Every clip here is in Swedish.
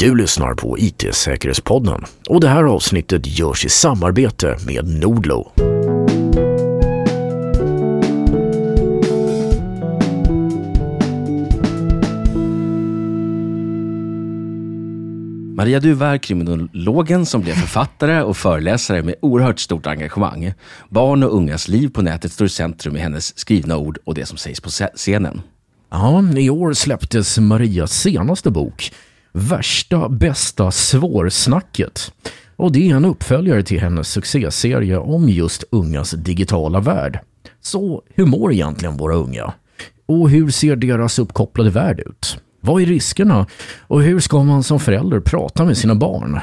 Du lyssnar på IT-säkerhetspodden och det här avsnittet görs i samarbete med Nordlo. Maria Duva är kriminologen som blev författare och föreläsare med oerhört stort engagemang. Barn och ungas liv på nätet står i centrum i hennes skrivna ord och det som sägs på scenen. Ja, i år släpptes Marias senaste bok, Värsta bästa svårsnacket. Och det är en uppföljare till hennes succéserie om just ungas digitala värld. Så hur mår egentligen våra unga? Och hur ser deras uppkopplade värld ut? Vad är riskerna? Och hur ska man som förälder prata med sina barn?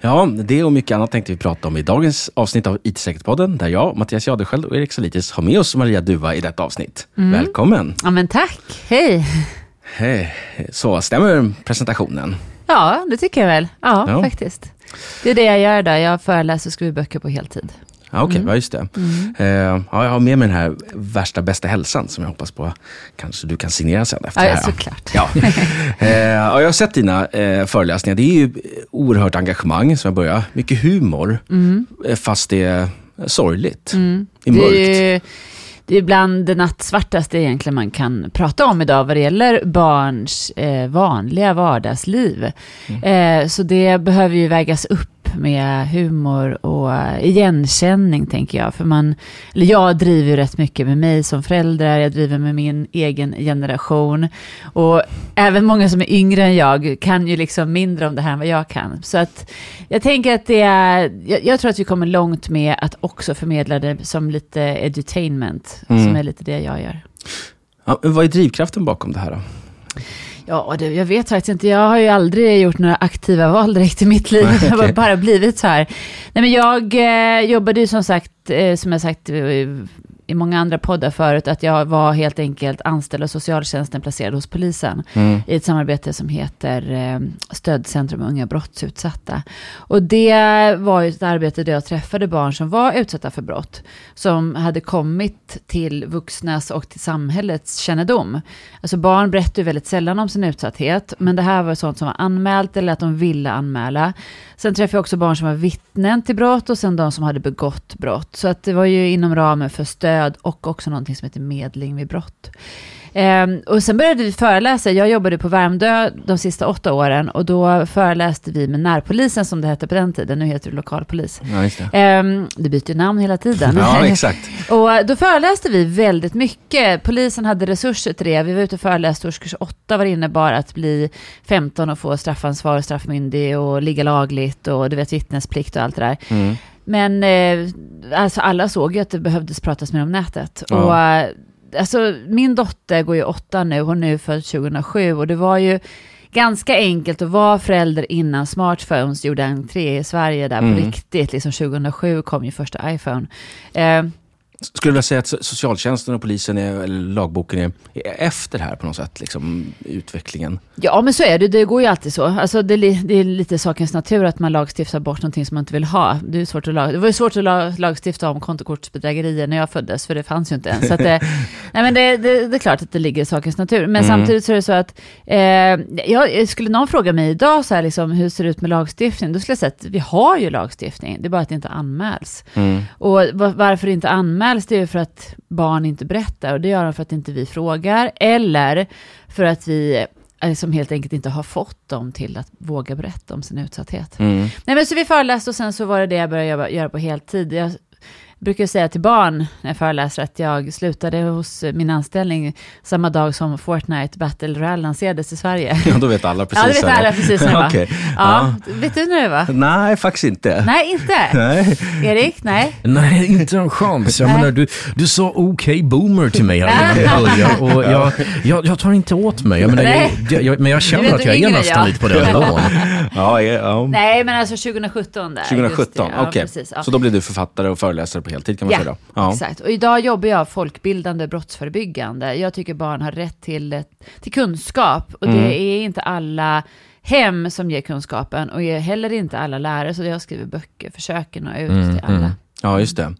Ja, det och mycket annat tänkte vi prata om i dagens avsnitt av IT-säkerhetspodden, där jag, Mattias Jadesköld och Erik Salitis har med oss Maria Duva i detta avsnitt. Mm. Välkommen! Ja, men tack! Hej! Så, stämmer presentationen? Ja, det tycker jag väl. Ja, ja, faktiskt. Det är det jag gör där. Jag föreläser och skriver böcker på heltid. Ja, Okej, okay, mm. just det. Mm. Uh, ja, jag har med mig den här värsta bästa hälsan som jag hoppas på kanske du kan signera sen efter ja, det här. såklart. Ja. uh, ja, jag har sett dina uh, föreläsningar. Det är ju oerhört engagemang som jag börjar. Mycket humor, mm. fast det är sorgligt. Mm. Det är mörkt. Det är, det är bland det nattsvartaste egentligen man kan prata om idag vad det gäller barns vanliga vardagsliv. Mm. så det behöver ju vägas upp med humor och igenkänning, tänker jag. För man, eller jag driver ju rätt mycket med mig som förälder, jag driver med min egen generation. Och även många som är yngre än jag kan ju liksom mindre om det här än vad jag kan. Så att jag tänker att det är, jag, jag tror att vi kommer långt med att också förmedla det som lite edutainment, mm. som är lite det jag gör. Ja, vad är drivkraften bakom det här då? Ja, det, jag vet faktiskt inte. Jag har ju aldrig gjort några aktiva val direkt i mitt liv. Det har bara blivit så här. Nej, men jag eh, jobbade ju som sagt, eh, som jag sagt, i många andra poddar förut, att jag var helt enkelt anställd av socialtjänsten placerad hos polisen mm. i ett samarbete som heter eh, Stödcentrum Unga brottsutsatta. Och det var ju ett arbete där jag träffade barn som var utsatta för brott, som hade kommit till vuxnas och till samhällets kännedom. Alltså barn berättar ju väldigt sällan om sin utsatthet, men det här var sånt som var anmält eller att de ville anmäla. Sen träffade jag också barn som var vittnen till brott och sen de som hade begått brott. Så att det var ju inom ramen för stöd och också någonting som heter medling vid brott. Um, och sen började vi föreläsa. Jag jobbade på Värmdö de sista åtta åren och då föreläste vi med närpolisen som det hette på den tiden. Nu heter det lokalpolis. Ja, det. Um, det byter namn hela tiden. ja, exakt. och då föreläste vi väldigt mycket. Polisen hade resurser till det. Vi var ute och föreläste årskurs 8 vad det innebar att bli 15 och få straffansvar och straffmyndig och ligga lagligt och du vet vittnesplikt och allt det där. Mm. Men eh, alltså alla såg ju att det behövdes pratas mer om nätet. Ja. Och eh, alltså, min dotter går ju åtta nu, hon är född 2007 och det var ju ganska enkelt att vara förälder innan smartphones gjorde entré i Sverige där mm. på riktigt. Liksom 2007 kom ju första iPhone. Eh, skulle du vilja säga att socialtjänsten och polisen, är, eller lagboken, är, är efter här på något sätt? Liksom, utvecklingen? Ja, men så är det. Det går ju alltid så. Alltså, det, det är lite sakens natur att man lagstiftar bort någonting som man inte vill ha. Det, är svårt att lag, det var ju svårt att lagstifta om kontokortsbedrägerier när jag föddes, för det fanns ju inte ens. Så att det, nej, men det, det, det, är klart att det ligger i sakens natur. Men mm. samtidigt så är det så att, eh, jag, skulle någon fråga mig idag, så här, liksom, hur ser det ut med lagstiftning? Då skulle jag säga att vi har ju lagstiftning, det är bara att det inte anmäls. Mm. Och varför inte anmäls anmäls det ju för att barn inte berättar och det gör de för att inte vi frågar eller för att vi liksom helt enkelt inte har fått dem till att våga berätta om sin utsatthet. Mm. Nej, men så vi föreläste och sen så var det det jag började göra på heltid. Jag brukar säga till barn när jag föreläser att jag slutade hos min anställning samma dag som Fortnite Battle Royale lanserades i Sverige. Ja, då vet alla precis. Ja, det vet alla precis när det okay. ja. ja. Vet du när det var? Nej, faktiskt inte. Nej, inte? Nej. Erik, nej? Nej, inte en chans. Jag menar, du, du sa okej okay, boomer till mig här innan början och jag, jag, jag tar inte åt mig. Jag menar, jag, jag, men jag känner att jag är nästan lite på den nivån. ja, ja. Nej, men alltså 2017 där. 2017, okej. Okay. Ja, så då blev du författare och föreläsare på heltid kan man ja, säga då? Ja, exakt. Och idag jobbar jag folkbildande brottsförebyggande. Jag tycker barn har rätt till, till kunskap och mm. det är inte alla hem som ger kunskapen och är heller inte alla lärare. Så jag skriver böcker, försöker nå ut mm, till alla. Mm. Ja, just det.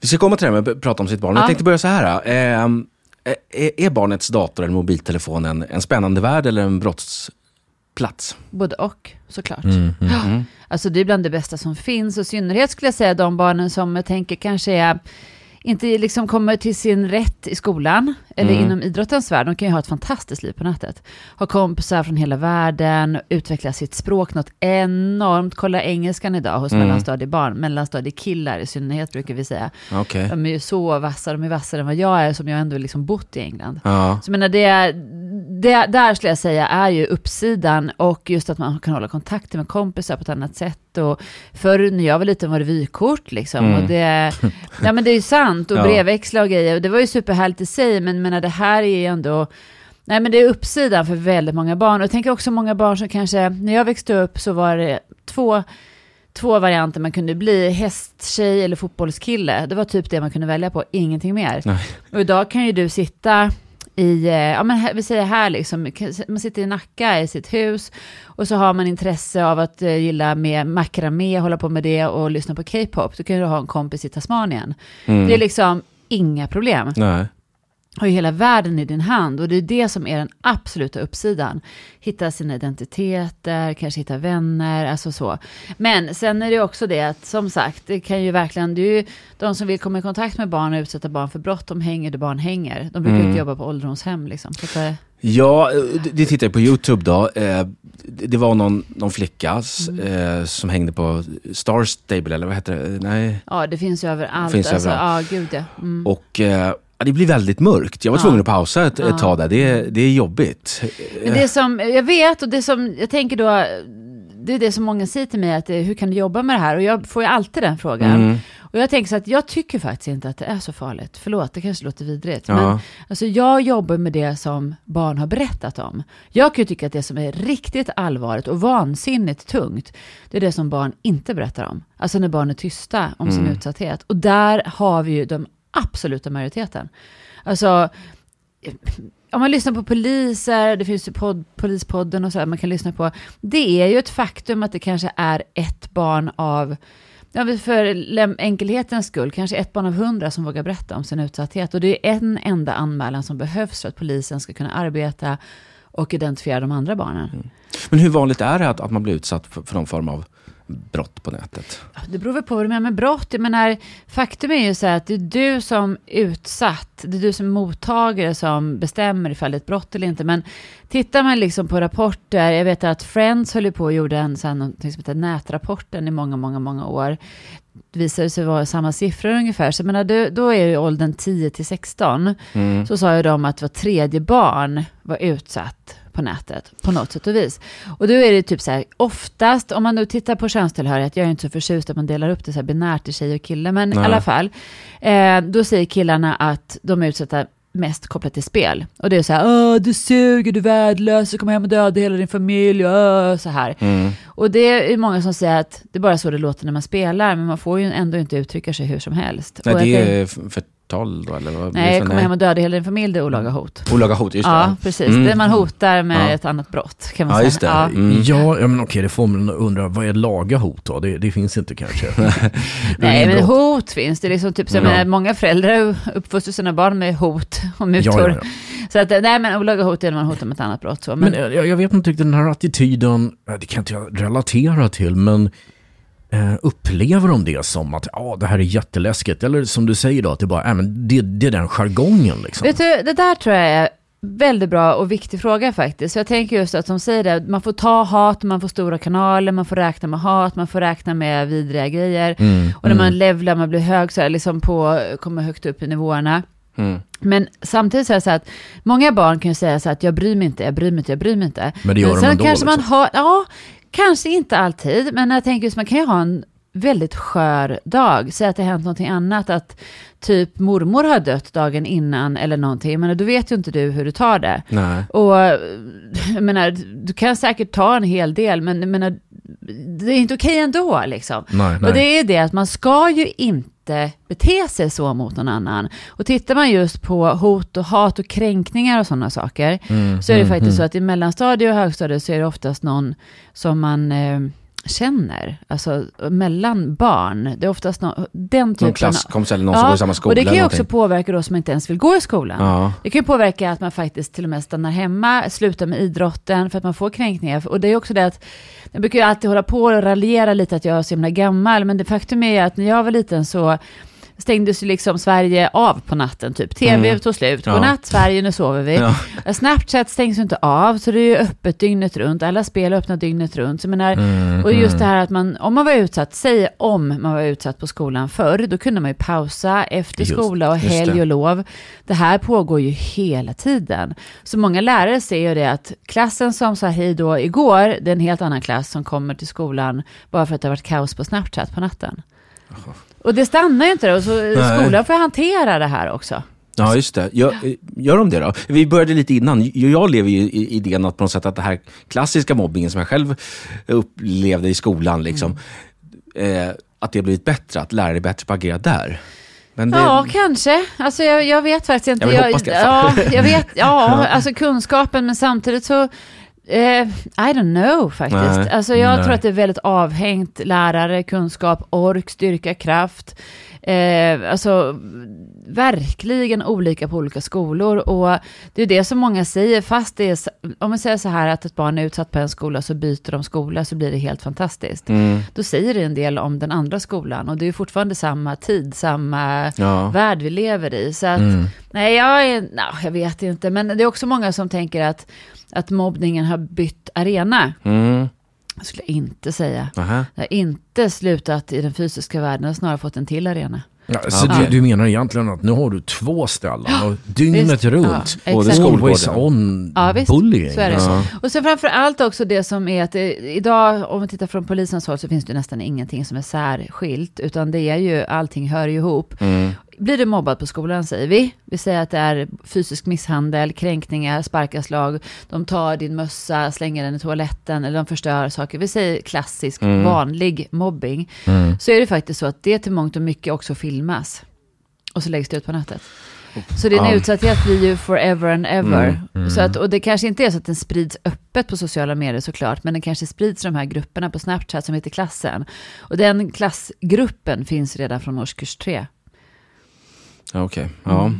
Vi ska komma till det här med att prata om sitt barn. Ja. Jag tänkte börja så här. Eh, är barnets dator eller mobiltelefon en, en spännande värld eller en brotts plats. Både och, såklart. Mm, mm. Ja. Alltså det är bland det bästa som finns. Och i synnerhet skulle jag säga de barnen som jag tänker kanske är inte liksom kommer till sin rätt i skolan eller Mm. inom idrottens värld. De kan ju ha ett fantastiskt liv på nätet. Ha kompisar från hela världen, utveckla sitt språk något enormt. Kolla engelskan idag hos Mm. mellanstadiebarn, mellanstadiekillar i synnerhet brukar vi säga. Okej. De är ju så vassa, de är vassare än vad jag är som jag ändå liksom bott i England. Ja. Så jag menar, det, det, där skulle jag säga är ju uppsidan och just att man kan hålla kontakter med kompisar på ett annat sätt. Och förr när jag var liten var det vykort liksom. Mm. Och det, ja men det är ju sant. Och Ja. brevväxla och grejer. Och det var ju superhärligt i sig. Men menar, det här är ju ändå... Nej men det är uppsidan för väldigt många barn. Och jag tänker också många barn som kanske... När jag växte upp så var det två två varianter man kunde bli, hästtjej eller fotbollskille. Det var typ det man kunde välja på, ingenting mer. Nej. Och idag kan ju du sitta i, eh, ja men här- vi säger här liksom, man sitter i Nacka i sitt hus och så har man intresse av att eh, gilla med makramé, hålla på med det och lyssna på K-pop. Då kan du ha en kompis i Tasmanien. Mm. Det är liksom inga problem Nej. Har ju hela världen i din hand och det är det som är den absoluta uppsidan. Hitta sina identiteter, kanske hitta vänner, alltså så. Men sen är det också det att som sagt, det kan ju verkligen, det är ju de som vill komma i kontakt med barn och utsätta barn för brott, de hänger där barn hänger. De brukar Mm. inte jobba på ålderdomshem liksom. Så att det, Ja, eh, det- tittar jag på YouTube då. Eh, Det var någon, någon flicka Mm. eh, som hängde på Star Stable, eller vad heter det? Nej. ja, det finns ju överallt. Finns alltså, överallt. Ja, gud ja. Mm. Och eh, ja, det blir väldigt mörkt. Jag var Ja. tvungen att pausa ett, Ja. ett tag där. Det, det är jobbigt. Men det som, jag vet och det som, jag tänker då, det är det som många säger till mig, att eh, hur kan du jobba med det här? Och jag får ju alltid den frågan. Mm. Och jag tänker så att jag tycker faktiskt inte att det är så farligt. Förlåt, det kanske låter vidrigt. Ja. Men alltså, jag jobbar med det som barn har berättat om. Jag kan ju tycka att det som är riktigt allvarligt och vansinnigt tungt, det är det som barn inte berättar om. Alltså när barn är tysta om sin Mm. utsatthet. Och där har vi ju den absoluta majoriteten. Alltså, om man lyssnar på poliser, det finns ju podd, polispodden och så här, man kan lyssna på. Det är ju ett faktum att det kanske är ett barn av, ja, för enkelhetens skull, kanske ett barn av hundra som vågar berätta om sin utsatthet. Och det är en enda anmälan som behövs för att polisen ska kunna arbeta och identifiera de andra barnen. Mm. Men hur vanligt är det att, att man blir utsatt för, för någon form av brott på nätet? Det beror väl på vad du menar med brott. Jag menar, faktum är ju så att det är du som utsatt, det är du som mottagare som bestämmer ifall det är ett brott eller inte. Men tittar man liksom på rapporter, jag vet att Friends höll på och gjorde en sån, någonting som heter nätrapporten i många, många, många år. Det visade sig vara samma siffror ungefär. Så jag menar, då, då är ju åldern 10 till 16. Mm. Så sa ju de att var tredje barn var utsatt på nätet på något sätt och vis. Och då är det typ så här, oftast, om man nu tittar på könstillhörighet, jag är inte så förtjust att man delar upp det så här binärt i tjej och kille, men Nej. i alla fall, eh, då säger killarna att de är utsatta mest kopplat till spel. Och det är så här, Åh, du suger, du är värdelös, du kommer hem och döda hela din familj, Åh, så här. Mm. Och det är många som säger att det är bara så det låter när man spelar, men man får ju ändå inte uttrycka sig hur som helst. Nej, det är f- förtal då, eller vad Nej, komma hem och döda hela din familj, det är olaga hot. Olaga hot, just det. Ja, det. precis. Mm. Det man hotar med Ja. ett annat brott, kan man Ja, säga. just det. Ja. Mm. Ja, men okej, det får man undra, vad är laga hot då? Det, det finns inte kanske. Nej, men brott. hot finns det. Liksom typ, så Ja. många föräldrar uppfostrar sina barn med hot och mutor. Ja, ja, ja. Så att, nej, men olaga hot är när man hotar med ett annat brott. Så. Men, Men jag, jag vet inte riktigt den här attityden, det kan inte jag relatera till, men eh, upplever de det som att ja, det här är jätteläskigt? Eller som du säger då, att det bara, äh, men det, det är den jargongen liksom. Vet du, det där tror jag är väldigt bra och viktig fråga faktiskt. Så jag tänker just att som säger det, man får ta hat, man får stora kanaler, man får räkna med hat, man får räkna med vidriga grejer. Mm, Och när mm. man levlar, man blir hög så här, liksom på, kommer högt upp i nivåerna. Mm. Men samtidigt så är det så att många barn kan ju säga så att jag bryr mig inte, jag bryr mig inte, jag bryr mig inte. Men det gör de sen ändå, kanske man liksom. har, ja, kanske inte alltid, men jag tänker just man kan ju ha en väldigt skör dag. Säg att det har hänt någonting annat, att typ mormor har dött dagen innan eller någonting, men då vet ju inte du hur du tar det. Nej. Och jag menar, du kan säkert ta en hel del, men jag menar, det är inte okej ändå liksom. Nej, nej. Och det är det att man ska ju inte bete sig så mot någon annan. Och tittar man just på hot och hat och kränkningar och sådana saker, Mm, så är det mm, faktiskt mm. så att i mellanstadie och högstadie så är det oftast någon som man eh, känner, alltså mellan barn. Det är oftast no, den typen Någon klasskompis eller någon som går i samma skola. Och det kan ju också påverka då som inte ens vill gå i skolan. Ja. Det kan ju påverka att man faktiskt till och med stannar hemma, slutar med idrotten för att man får kränkningar. Och det är också det att, jag brukar ju alltid hålla på och raljera lite att jag är så himla gammal, men det faktum är att när jag var liten så stängdes ju liksom Sverige av på natten, typ. TV Mm. tog slut, Ja. godnatt Sverige, nu sover vi. Ja. Snapchat stängs ju inte av, så det är ju öppet dygnet runt. Alla spel är öppna dygnet runt. Så jag menar, Mm, och just det här att man, om man var utsatt, säg om man var utsatt på skolan förr, då kunde man ju pausa efter Just- skola och helg och lov. Det här pågår ju hela tiden. Så många lärare ser ju det att klassen som sa hej då igår, det är en helt annan klass som kommer till skolan bara för att det har varit kaos på Snapchat på natten. Och det stannar ju inte där, och så Nej. skolan får hantera det här också. Ja, just det. Gör, gör de det då? Vi började lite innan. Jag lever ju i idén att på något sätt att det här klassiska mobbingen som jag själv upplevde i skolan, liksom, Mm. eh, att det har blivit bättre, att lärare är bättre på att agera där. Men det, Ja, kanske. Alltså jag, jag vet faktiskt inte. Jag alla ja, jag vet, ja, alltså kunskapen, men samtidigt så, eh, I don't know faktiskt. Nej. Alltså jag Nej. tror att det är väldigt avhängt lärare, kunskap, ork, styrka, kraft. Eh, alltså verkligen olika på olika skolor och det är det som många säger, fast det är, om man säger så här att ett barn är utsatt på en skola så byter de skola så blir det helt fantastiskt. Mm, Då säger det en del om den andra skolan och det är fortfarande samma tid, samma ja. värld vi lever i. Så att, Mm. nej, jag, är, no, jag vet inte, men det är också många som tänker att, att mobbningen har bytt arena. Mm. Jag skulle inte säga. Aha. Det har inte slutat i den fysiska världen, det har snarare fått en till arena. Ja, så Ja. du, du menar egentligen att nu har du två ställen och dygnet Visst. runt. Ja, Både skolgården. Always on Ja, visst. bullying. Så är det. Ja. Och sen framför allt också det som är att det, idag, om vi tittar från polisens håll, så finns det nästan ingenting som är särskilt, utan det är ju, allting hör ju ihop. Mm. Blir du mobbad på skolan säger vi. Vi säger att det är fysisk misshandel, kränkningar, sparkaslag. De tar din mössa, slänger den i toaletten eller de förstör saker. Vi säger klassisk, Mm. vanlig mobbing. Mm. Så är det faktiskt så att det till mångt och mycket också filmas. Och så läggs det ut på nätet. Så din Ja. utsatthet blir ju forever and ever. Mm, mm. Så att, och det kanske inte är så att den sprids öppet på sociala medier såklart, men den kanske sprids i de här grupperna på Snapchat som heter klassen. Och den klassgruppen finns redan från årskurs tre. Okej, ja.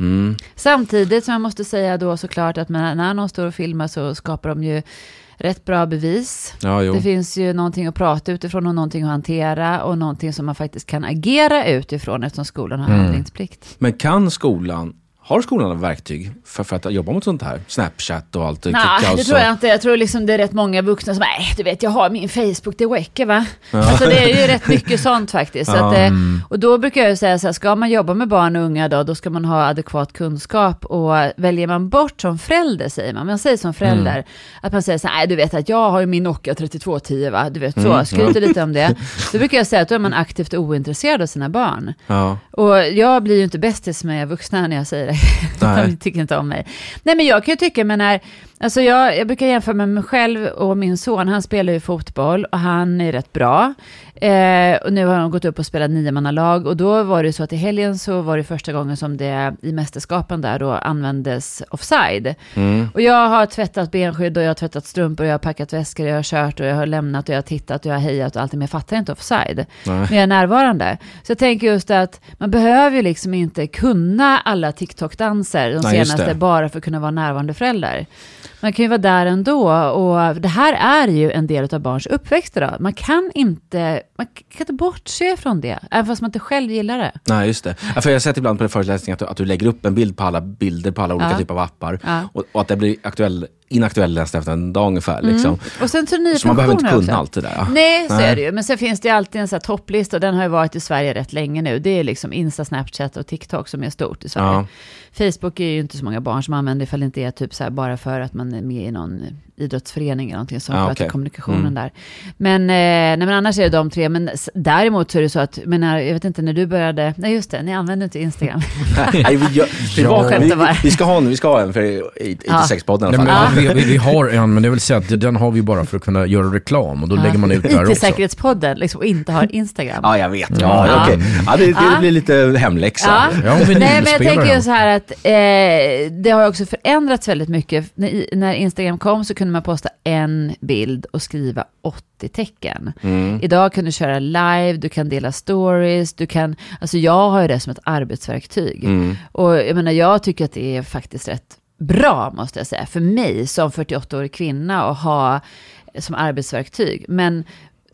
Mm. Samtidigt som jag måste säga då såklart att när när någon står och filmar så skapar de ju rätt bra bevis. Ja. Det finns ju någonting att prata utifrån och någonting att hantera och någonting som man faktiskt kan agera utifrån eftersom skolan har Mm. handlingsplikt. Men kan skolan, har skolan verktyg för, för att jobba mot sånt här? Snapchat och allt. Nej, kaos det tror jag inte. Jag tror liksom det är rätt många vuxna som, nej, du vet, jag har min Facebook, det räcker va? Alltså det är ju rätt mycket sånt faktiskt. Så Ja. att, eh, och då brukar jag säga så här, ska man jobba med barn och unga då, då ska man ha adekvat kunskap. Och väljer man bort som förälder, säger man, man säger som förälder, Mm. att man säger så här, nej du vet att jag har ju min Nokia 3210 va, du vet så, Mm, skryter lite om det. Då brukar jag säga att då är man aktivt ointresserad av sina barn. Ja. Och jag blir ju inte bästis med vuxna när jag säger det. Nej. De tycker inte om mig. Nej, men jag kan ju tycka, men när, alltså jag, jag brukar jämföra med mig själv och min son. Han spelar ju fotboll och han är rätt bra. Eh, och nu har han gått upp och spelat niomannalag. Och då var det så att i helgen så var det första gången som det i mästerskapen där då användes offside. Mm. Och jag har tvättat benskydd och jag har tvättat strumpor och jag har packat väskor och jag har kört och jag har lämnat och jag har tittat och jag har hejat och allt. Men jag fattar inte offside. Nej. Men jag är närvarande. Så jag tänker just att man behöver ju liksom inte kunna alla TikTok-danser de senaste bara för att kunna vara närvarande förälder. Man kan ju vara där ändå och det här är ju en del av barns uppväxt idag. Man kan inte, man kan inte bortse från det, även fast man inte själv gillar det. Nej, just det. Ja, för jag har sett ibland på en föreläsning att att du lägger upp en bild på alla bilder på alla olika Ja. typer av appar. Ja. Och, och att det blir aktuell, inaktuell nästan efter en dag ungefär. Liksom. Och sen så Så man behöver inte kunna också. allt det där. Ja. Nej, så Nej. är det ju. Men sen finns det alltid en här topplista och den har ju varit i Sverige rätt länge nu. Det är liksom Insta, Snapchat och TikTok som är stort i Sverige. Ja. Facebook är ju inte så många barn som använder ifall det inte är typ så här bara för att man är med i någon idrottsförening eller någonting som sköter okej. kommunikationen Mm. där. Men, eh, nej, men annars är det de tre. Men däremot så är det så att, men när, jag vet inte när du började, nej just det, ni använder inte Instagram. Nej, vi, gör, Det var vi, vi, ska ha en, vi ska ha en för i- i- Ja. IT6-podden i Nej, alla fall. Vi, vi, vi har en, men det vill säga att den har vi bara för att kunna göra reklam och då lägger man ut där också. IT-säkerhetspodden liksom, och inte har Instagram. Ja, jag vet. Ja, ja. okej. Ja, det, det blir lite hemläxa. Ja. Ja, Nej, men jag tänker ju så här att eh, det har också förändrats väldigt mycket. När, när Instagram kom så kunde man posta en bild och skriva 80 tecken. Mm. Idag kan du köra live, du kan dela stories, du kan, alltså jag har ju det som ett arbetsverktyg. Mm. Och jag menar, jag tycker att det är faktiskt rätt bra, måste jag säga, för mig som 48-årig kvinna att ha som arbetsverktyg. Men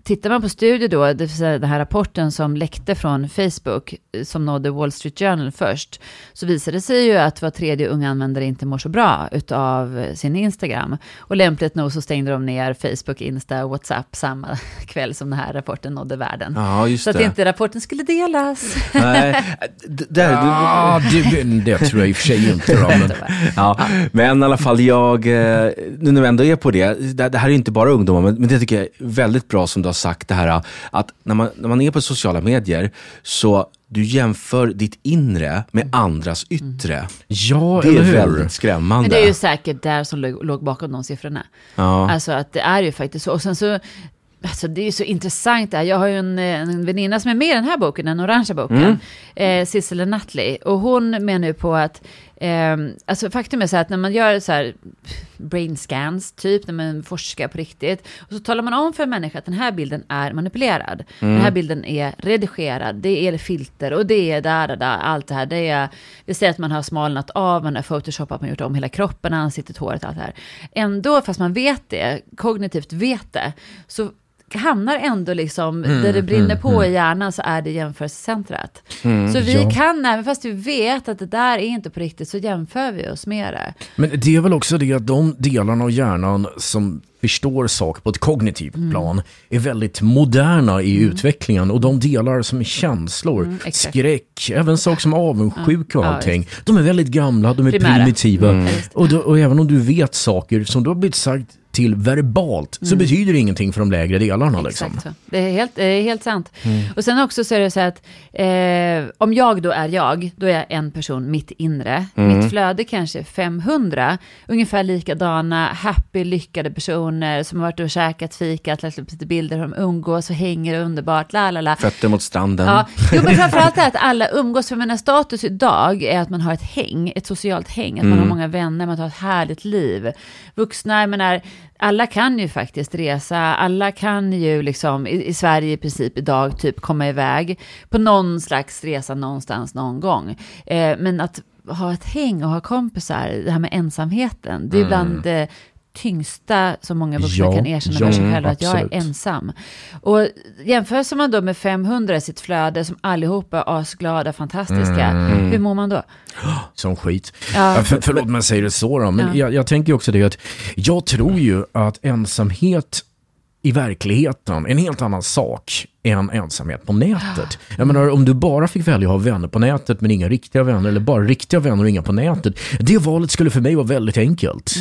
tittar man på studier då, det vill säga den här rapporten som läckte från Facebook, eh, som nådde Wall Street Journal först, så visade det sig ju att var tredje ung användare inte mår så bra utav sin Instagram. Och lämpligt nog så stängde de ner Facebook, Insta och WhatsApp samma kväll som den här rapporten nådde världen. Ja, just så att det. inte rapporten skulle delas. Nej, där, du, Ja, det, det tror jag i och för sig inte. Då, men, Ja, men i alla fall jag, eh, nu när vi ändå är på det, det, här är inte bara ungdomar, men, men det tycker jag är väldigt bra som du har sagt det här att när man, när man är på sociala medier så du jämför ditt inre med andras yttre. ja, Det är hur? väldigt skrämmande. Men det är ju säkert där som låg, bakom de siffrorna. ja. Alltså att det är ju faktiskt så. Och sen så, alltså det är ju så intressant det här. Jag har ju en, en väninna som är med i den här boken, den orangea boken, eh, Sissela Nutley. Och hon menar ju på att, eh, alltså faktum är så här att när man gör så här brain scans, typ när man forskar på riktigt, och så talar man om för en människa att den här bilden är manipulerad. Den här bilden är redigerad, det är filter och det är där, där, där, allt det här. Det är, vi säger att man har smalnat av, man har photoshopat, man har gjort om hela kroppen, ansiktet, håret, allt det här. Ändå, fast man vet det, kognitivt vet det, så hamnar ändå liksom, där det brinner på i hjärnan så är det jämförelsecentrat. så vi ja. kan, även fast vi vet att det där är inte på riktigt, så jämför vi oss med det. Men det är väl också det att de delarna av hjärnan som förstår saker på ett kognitivt Mm. plan är väldigt moderna i utvecklingen och de delar som är känslor, Mm, skräck, även saker som avundsjuka och allting. De är väldigt gamla, de är Primära. primitiva. Och, då, och även om du vet saker som du har blivit sagt till verbalt så betyder det ingenting för de lägre delarna. Liksom. Mm. Exakt så. Det är helt, det är helt sant. Och sen också så är det så att eh, om jag då är jag, då är jag en person mitt inre. Mitt flöde kanske är 500, ungefär likadana, happy, lyckade personer som har varit och käkat, fikat, lagt upp lite bilder hur de umgås och hänger underbart, la la la. Fötter mot stranden. Ja, jo, men framförallt är att alla umgås. För mina status idag är att man har ett häng, ett socialt häng. Att man har många vänner, man har ett härligt liv. Vuxna, jag menar, alla kan ju faktiskt resa. Alla kan ju liksom, i, i Sverige i princip idag, typ komma iväg på någon slags resa någonstans någon gång. Eh, men att ha ett häng och ha kompisar, det här med ensamheten, det är bland det tyngsta som många vuxna Ja, kan erkänna ja, för sig själva, att jag är ensam. Och jämför man då med 500 i sitt flöde som allihopa är asglada, fantastiska, hur mår man då? Som skit. Ja. För, förlåt men säger det så då, men Ja. jag, jag tänker också det att jag tror ju att ensamhet i verkligheten en helt annan sak än ensamhet på nätet. Jag menar om du bara fick välja att ha vänner på nätet men inga riktiga vänner eller bara riktiga vänner och inga på nätet. Det valet skulle för mig vara väldigt enkelt.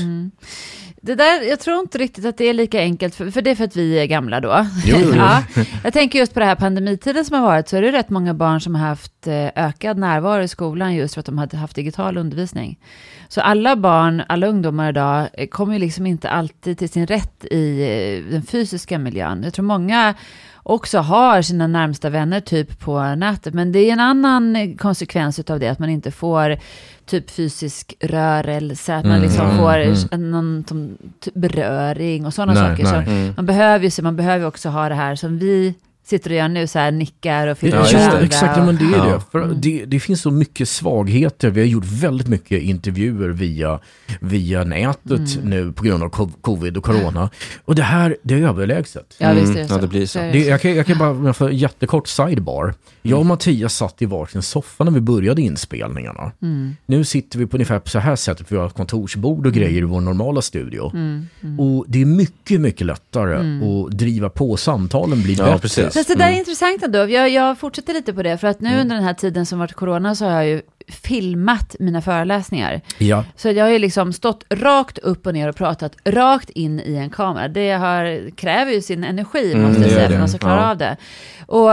Det där, jag tror inte riktigt att det är lika enkelt, för, för det är för att vi är gamla då. Jo, jo, jo. ja, jag tänker just på det här pandemitiden som har varit, så är det rätt många barn som har haft eh, ökad närvaro i skolan just för att de hade haft digital undervisning. Så alla barn, alla ungdomar idag eh, kommer ju liksom inte alltid till sin rätt i eh, den fysiska miljön. Jag tror många också har sina närmsta vänner typ på nätet. Men det är en annan konsekvens av det, att man inte får typ fysisk rörelse, att man Mm, liksom mm, får mm. någon som, typ beröring och sådana Nej, saker. nej. Så Mm. man behöver ju man behöver också ha det här som vi sitter och gör nu, så här nickar och filmar ja, det. varandra. exakt, men det är Ja. det. För det. Det finns så mycket svagheter. Vi har gjort väldigt mycket intervjuer via, via nätet nu på grund av co- covid och corona. Och det här, det är överlägset. Ja, visst är det Mm, så. ja, det blir så. Det, jag, kan, jag kan bara för en jättekort sidebar. Jag och Mattias satt i varsin soffa när vi började inspelningarna. Nu sitter vi på ungefär på så här sättet. Vi har kontorsbord och grejer i vår normala studio. Och det är mycket, mycket lättare att driva på. Samtalen blir Ja, bättre. precis. Fast det där är intressant ändå. Jag, jag fortsätter lite på det, för att nu under den här tiden som varit corona så har jag ju filmat mina föreläsningar. Ja. Så jag har ju liksom stått rakt upp och ner och pratat rakt in i en kamera. Det har, kräver ju sin energi, Mm, måste jag säga, för att man ska klara Ja. av det. Och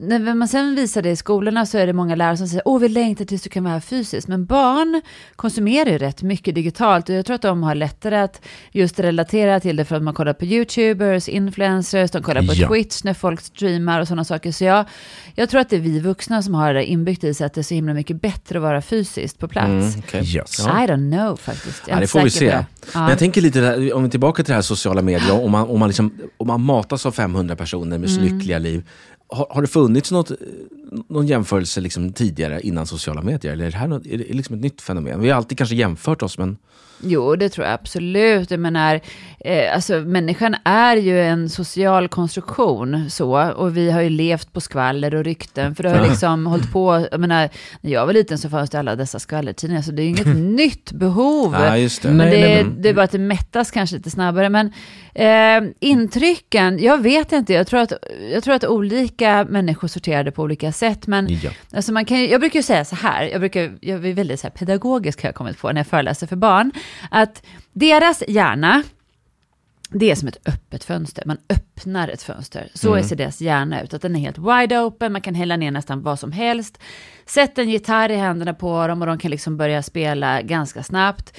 när man sen visar det i skolorna så är det många lärare som säger åh vi längtar tills du kan vara här fysiskt. Men barn konsumerar ju rätt mycket digitalt och jag tror att de har lättare att just relatera till det för att man kollar på YouTubers, influencers, de kollar på Ja. Twitch när folk streamar och sådana saker. Så jag, jag tror att det är vi vuxna som har det inbyggt i sig att det är så himla mycket bättre att vara fysiskt på plats. Mm, okej. Yes. I don't know faktiskt. Jag Ja, det får vi se. det. Ja. Men jag tänker lite, där, om vi är tillbaka till det här sociala medier, om man, om man, liksom, om man matas av 500 personer med Mm. lyckliga liv. Har, har det funnits något, någon jämförelse liksom tidigare innan sociala medier? Eller är det här något, är det liksom ett nytt fenomen? Vi har alltid kanske jämfört oss, men Jo, det tror jag absolut. Jag menar, eh, alltså människan är ju en social konstruktion så, och vi har ju levt på skvaller och rykten, för det har liksom hållit på, jag menar, när jag var liten så fanns det alla dessa skvallertidningar, så det är ju inget nytt behov. ja, just det. Men Nej, det, nej, är, men- det är bara att det mättas kanske lite snabbare. Men eh, intrycken, jag vet inte. Jag tror, att, jag tror att olika människor sorterade på olika sätt. Men Ja. alltså man kan, jag brukar ju säga så här, jag, brukar, jag är väldigt så här pedagogisk har jag kommit på när jag föreläser för barn. Att deras hjärna, det är som ett öppet fönster. Man öppnar ett fönster. Så Mm. ser deras hjärna ut. Att den är helt wide open. Man kan hälla ner nästan vad som helst. Sätt en gitarr i händerna på dem och de kan liksom börja spela ganska snabbt.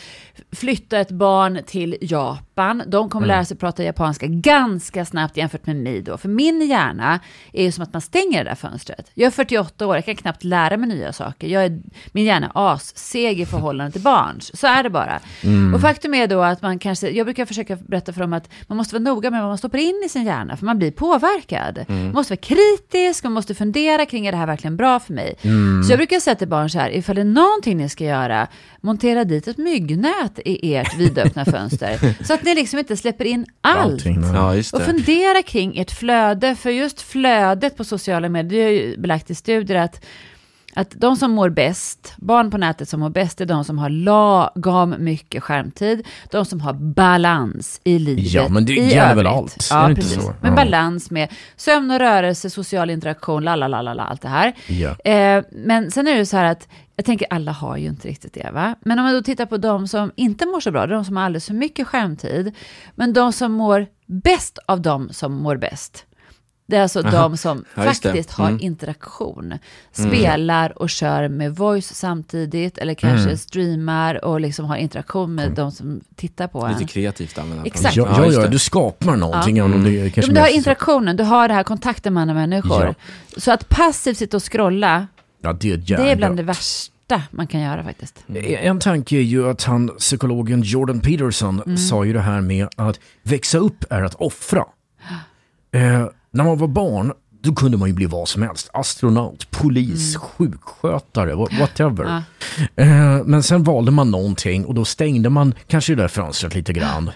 Flytta ett barn till Japan. De kommer Mm. lära sig prata japanska ganska snabbt jämfört med mig då. För min hjärna är ju som att man stänger det där fönstret. Jag är 48 år, jag kan knappt lära mig nya saker. Jag är, min hjärna är asseg i förhållande till barns. Så är det bara. Och faktum är då att man kanske, jag brukar försöka berätta för dem att man måste vara noga med vad man stoppar in i sin hjärna, för man blir påverkad. Man måste vara kritisk, man måste fundera kring, är det här verkligen bra för mig? Så jag brukar säga till barn så här, ifall det är någonting ni ska göra, montera dit ett myggnät i ert vidöppna fönster. Så att ni liksom inte släpper in allt. Ja, Och fundera kring ert flöde, för just flödet på sociala medier, det är ju belagt i studier att, att de som mår bäst, barn på nätet som mår bäst, är de som har lagom mycket skärmtid, de som har balans i livet Ja, men det gäller väl allt? Ja, precis. så? Men Ja. balans med sömn och rörelse, social interaktion, lalalala, allt det här. Ja. Eh, men sen är det så här att jag tänker alla har ju inte riktigt det va. Men om man då tittar på de som inte mår så bra, de som har alldeles för mycket skärmtid. Men de som mår bäst av de som mår bäst. Det är alltså de som Ja, faktiskt har Mm. interaktion. Spelar och kör med voice samtidigt. Eller kanske Mm. streamar och liksom har interaktion med de som tittar på en. Lite kreativt använda. Exakt. Ja, ja, ja, du skapar någonting. även om det kanske men du har interaktionen, du har det här kontakten med andra människor. Så att passivt sitta och scrolla, Ja, det är det är bland det värsta man kan göra faktiskt. En tanke är ju att han, psykologen Jordan Peterson Mm. sa ju det här med att växa upp är att offra. Eh, när man var barn, då kunde man ju bli vad som helst. Astronaut, polis, sjukskötare, wha- whatever. Mm. Ja. Eh, men sen valde man någonting och då stängde man kanske det där fönstret lite grann.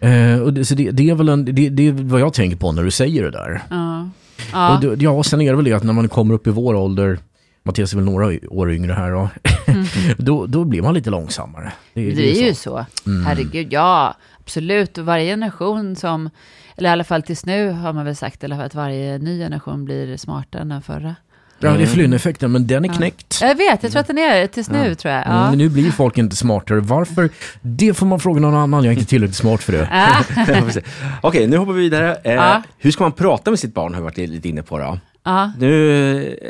Eh, och det, så det, det, är väl en, det, det är vad jag tänker på när du säger det där. Ja. Ja. Och det, ja, sen är det väl det att när man kommer upp i vår ålder, Mattias är väl några år yngre här då, då, då blir man lite långsammare. Mm. Det är ju så. Herregud, ja, absolut. Och varje generation som, eller i alla fall tills nu har man väl sagt, eller att varje ny generation blir smartare än den förra. Ja, det är flyneffekten, men den är knäckt. Jag vet, jag tror att den är tills nu, tror jag. Mm, Ja. men nu blir folk inte smartare. Varför? Det får man fråga någon annan. Jag är inte tillräckligt smart för det. Ja. Ja. Okej, nu hoppar vi vidare. Eh, Ja. Hur ska man prata med sitt barn har vi varit lite inne på. Då. Ja. Nu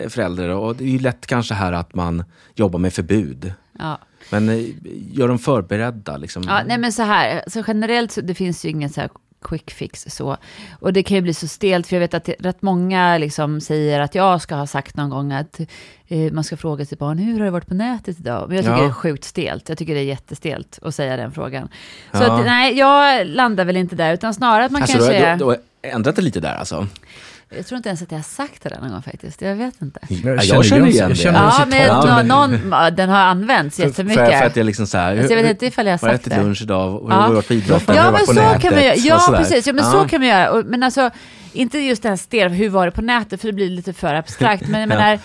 är förälder och det är ju lätt kanske här att man jobbar med förbud. Ja. Men eh, gör dem förberedda. Liksom. Ja, nej men så här, så generellt så det finns ju ingen så här quick fix så. Och det kan ju bli så stelt, för jag vet att rätt många liksom säger att jag ska ha sagt någon gång att eh, man ska fråga sitt barn, hur har det varit på nätet idag? Men jag tycker Ja. det är sjukt stelt, jag tycker det är jättestelt att säga den frågan. Så Ja. att, nej, jag landar väl inte där, utan snarare att man alltså, kanske... du, du har ändrat det lite där alltså? Jag tror inte ens att jag har sagt det där någon gång faktiskt, jag vet inte. jag känner igen det. känner Ja, citat. men nå- någon, ja, den har använts För, jättemycket. för, för att jag liksom så här, Alltså, jag vet inte ifall jag har Vad har jag sagt ätit det. lunch idag? Hur Ja. har du varit på idrotten? Har Ja, men så nätet? kan man göra. Och Ja, precis. Ja, men Ja. så kan man göra. Och, men alltså, inte just här stel, hur var det på nätet, för det blir lite för abstrakt, men jag menar, eh,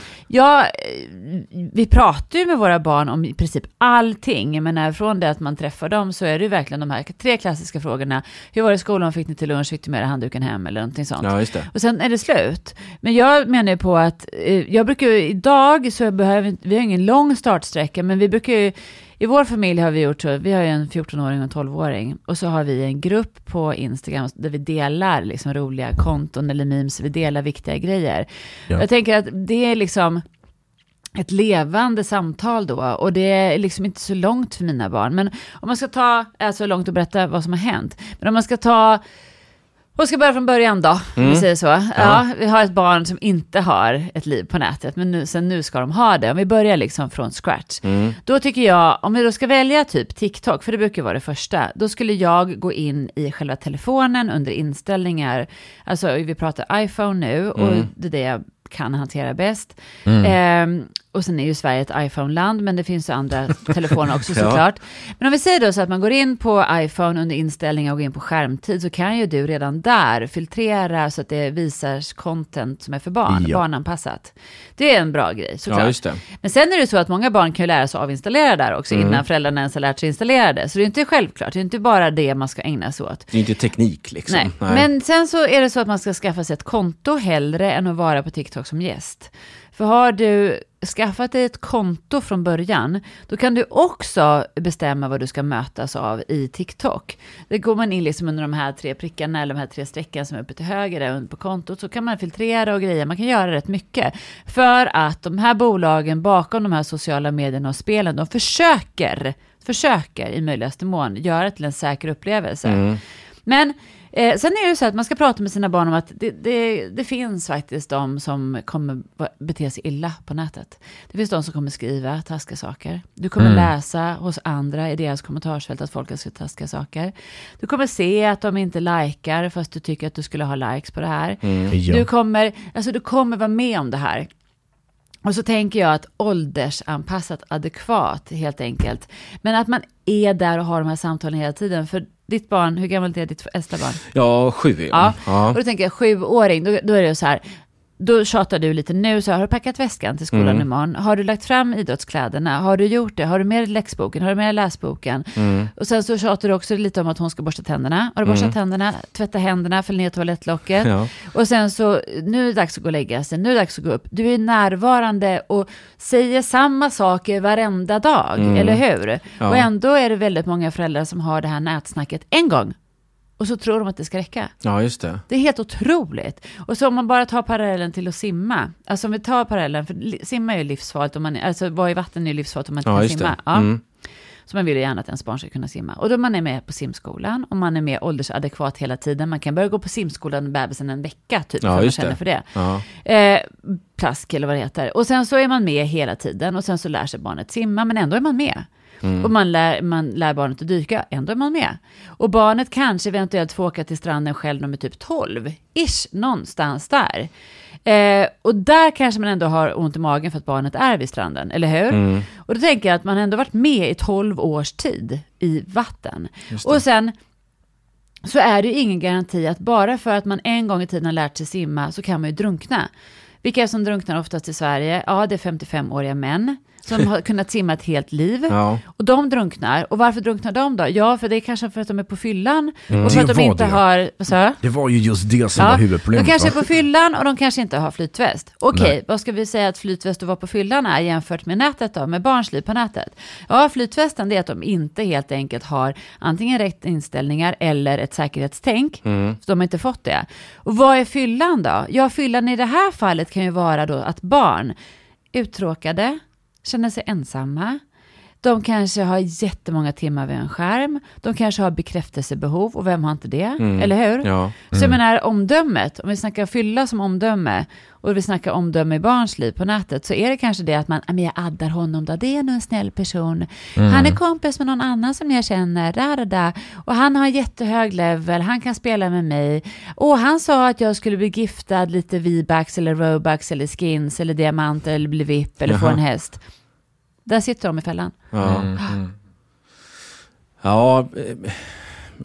vi pratar ju med våra barn om i princip allting, jag menar, från det att man träffar dem så är det ju verkligen de här tre klassiska frågorna, hur var det i skolan, fick ni till lunch, fick du med dig handduken hem? Eller någonting sånt. Ja. Och sen är det slut. Men jag menar ju på att, eh, jag brukar ju, idag så behöver vi, vi har ingen lång startsträcka, men vi brukar ju, i vår familj har vi gjort så, vi har ju en 14-åring och en 12-åring, och så har vi en grupp på Instagram där vi delar liksom roliga konton eller memes, vi delar viktiga grejer. Ja. Jag tänker att det är liksom, ett levande samtal då. Och det är liksom inte så långt för mina barn. Men om man ska ta, alltså långt att berätta vad som har hänt. Men om man ska ta, och ska börja från början då, om vi säger så. Ja. vi har ett barn som inte har ett liv på nätet, men nu, sen nu ska de ha det. Om vi börjar liksom från scratch. Då tycker jag, om vi då ska välja typ TikTok, för det brukar vara det första, då skulle jag gå in i själva telefonen under inställningar. Alltså vi pratar iPhone nu och det är det kan hantera bäst. Ehm, och sen är ju Sverige ett iPhone-land, men det finns ju andra telefoner också Ja. såklart. Men om vi säger då så att man går in på iPhone under inställningar och går in på skärmtid, så kan ju du redan där filtrera så att det visar content som är för barn, Ja. barnanpassat. Det är en bra grej såklart. Ja. Men sen är det så att många barn kan ju lära sig avinstallera där också, innan föräldrarna ens har lärt sig installera det. Så det är inte självklart, det är inte bara det man ska ägna sig åt. Det är inte teknik liksom. Nej. men sen så är det så att man ska skaffa sig ett konto hellre än att vara på TikTok som gäst. För har du skaffat dig ett konto från början, då kan du också bestämma vad du ska mötas av i TikTok. Det går man in liksom under de här tre prickarna eller de här tre strecken som är uppe till höger där på kontot, så kan man filtrera och grejer. Man kan göra rätt mycket. För att de här bolagen bakom de här sociala medierna och spelen, de försöker, försöker i möjligaste mån göra det till en säker upplevelse. Men eh, sen är det så att man ska prata med sina barn om att det, det, det finns faktiskt de som kommer bete sig illa på nätet. Det finns de som kommer skriva taskiga saker. Du kommer läsa hos andra i deras kommentarsfält att folk har skrivit taskiga saker. Du kommer se att de inte likar fast du tycker att du skulle ha likes på det här. Ja. Du, kommer, alltså du kommer vara med om det här. Och så tänker jag att åldersanpassat adekvat helt enkelt. Men att man är där och har de här samtalen hela tiden. För ditt barn, hur gammalt är ditt äldsta barn? Ja, sju. Ja, ja. och då tänker jag sjuåring, då, då är det så här. Då tjatar du lite nu, så har du packat väskan till skolan Mm. imorgon? Har du lagt fram idrottskläderna? Har du gjort det? Har du med dig läxboken? Har du med dig läsboken? Mm. Och sen så tjatar du också lite om att hon ska borsta tänderna. Har du borstat tänderna? Tvätta händerna, fäll ner toalettlocket. Ja. Och sen så, nu är det dags att gå och lägga sig, nu är det dags att gå upp. Du är närvarande och säger samma saker varenda dag, eller hur? Mm. Ja. Och ändå är det väldigt många föräldrar som har det här nätsnacket en gång. Och så tror de att det ska räcka. ja, just det. Det är helt otroligt. Och så om man bara tar parallellen till att simma. Alltså om vi tar parallellen, för simma är ju livsfarligt. Om man, alltså vara i vatten är ju livsfarligt om man inte Ja, kan simma. det. Ja. Mm. Så man vill ju gärna att ens barn ska kunna simma. Och då man är med på simskolan och man är med åldersadekvat hela tiden. Man kan börja gå på simskolan med bebisen en vecka typ, Ja, för man just känner det. för det. Ja. Eh, plask eller vad det heter. Och sen så är man med hela tiden och sen så lär sig barnet simma, men ändå är man med. Mm. Och man lär, man lär barnet att dyka, ändå är man med. Och barnet kanske eventuellt får åka till stranden själv när de är typ 12, ish, någonstans där. Eh, och där kanske man ändå har ont i magen för att barnet är vid stranden, eller hur? Mm. Och då tänker jag att man ändå varit med i 12 års tid i vatten. Och sen så är det ju ingen garanti att bara för att man en gång i tiden har lärt sig simma så kan man ju drunkna. Vilka är det som drunknar oftast i Sverige? Ja, det är 55-åriga män som har kunnat simma ett helt liv. Ja. Och de drunknar. Och varför drunknar de då? Ja, för det är kanske för att de är på fyllan. Och för att de var inte det. har... Vad sa? Det var ju just det som var de huvudproblemet. kanske är på fyllan och de kanske inte har flytväst. Okej, Nej. vad ska vi säga att flytväst och vara på fyllan är jämfört med nätet då, med barns liv på nätet? Ja, flytvästen det är att de inte helt enkelt har antingen rätt inställningar eller ett säkerhetstänk. Mm. Så de har inte fått det. Och vad är fyllan då? Ja, fyllan i det här fallet kan ju vara då att barn uttråkade, känner sig ensamma, de kanske har jättemånga timmar vid en skärm. De kanske har bekräftelsebehov och vem har inte det? Eller hur? Mm. Ja. Så jag menar omdömet, om vi snackar fylla som omdöme och vi snackar omdöme i barns liv på nätet så är det kanske det att man, "Ja, men jag addar honom då, det är nog en snäll person. Han är kompis med någon annan som jag känner, där, där, där. och han har jättehög level, han kan spela med mig. Och han sa att jag skulle bli giftad lite V-bucks eller Robux eller skins eller diamanter eller bli VIP eller få Jaha. en häst. Där sitter de i fällan. Ja. Mm. Ja, eh,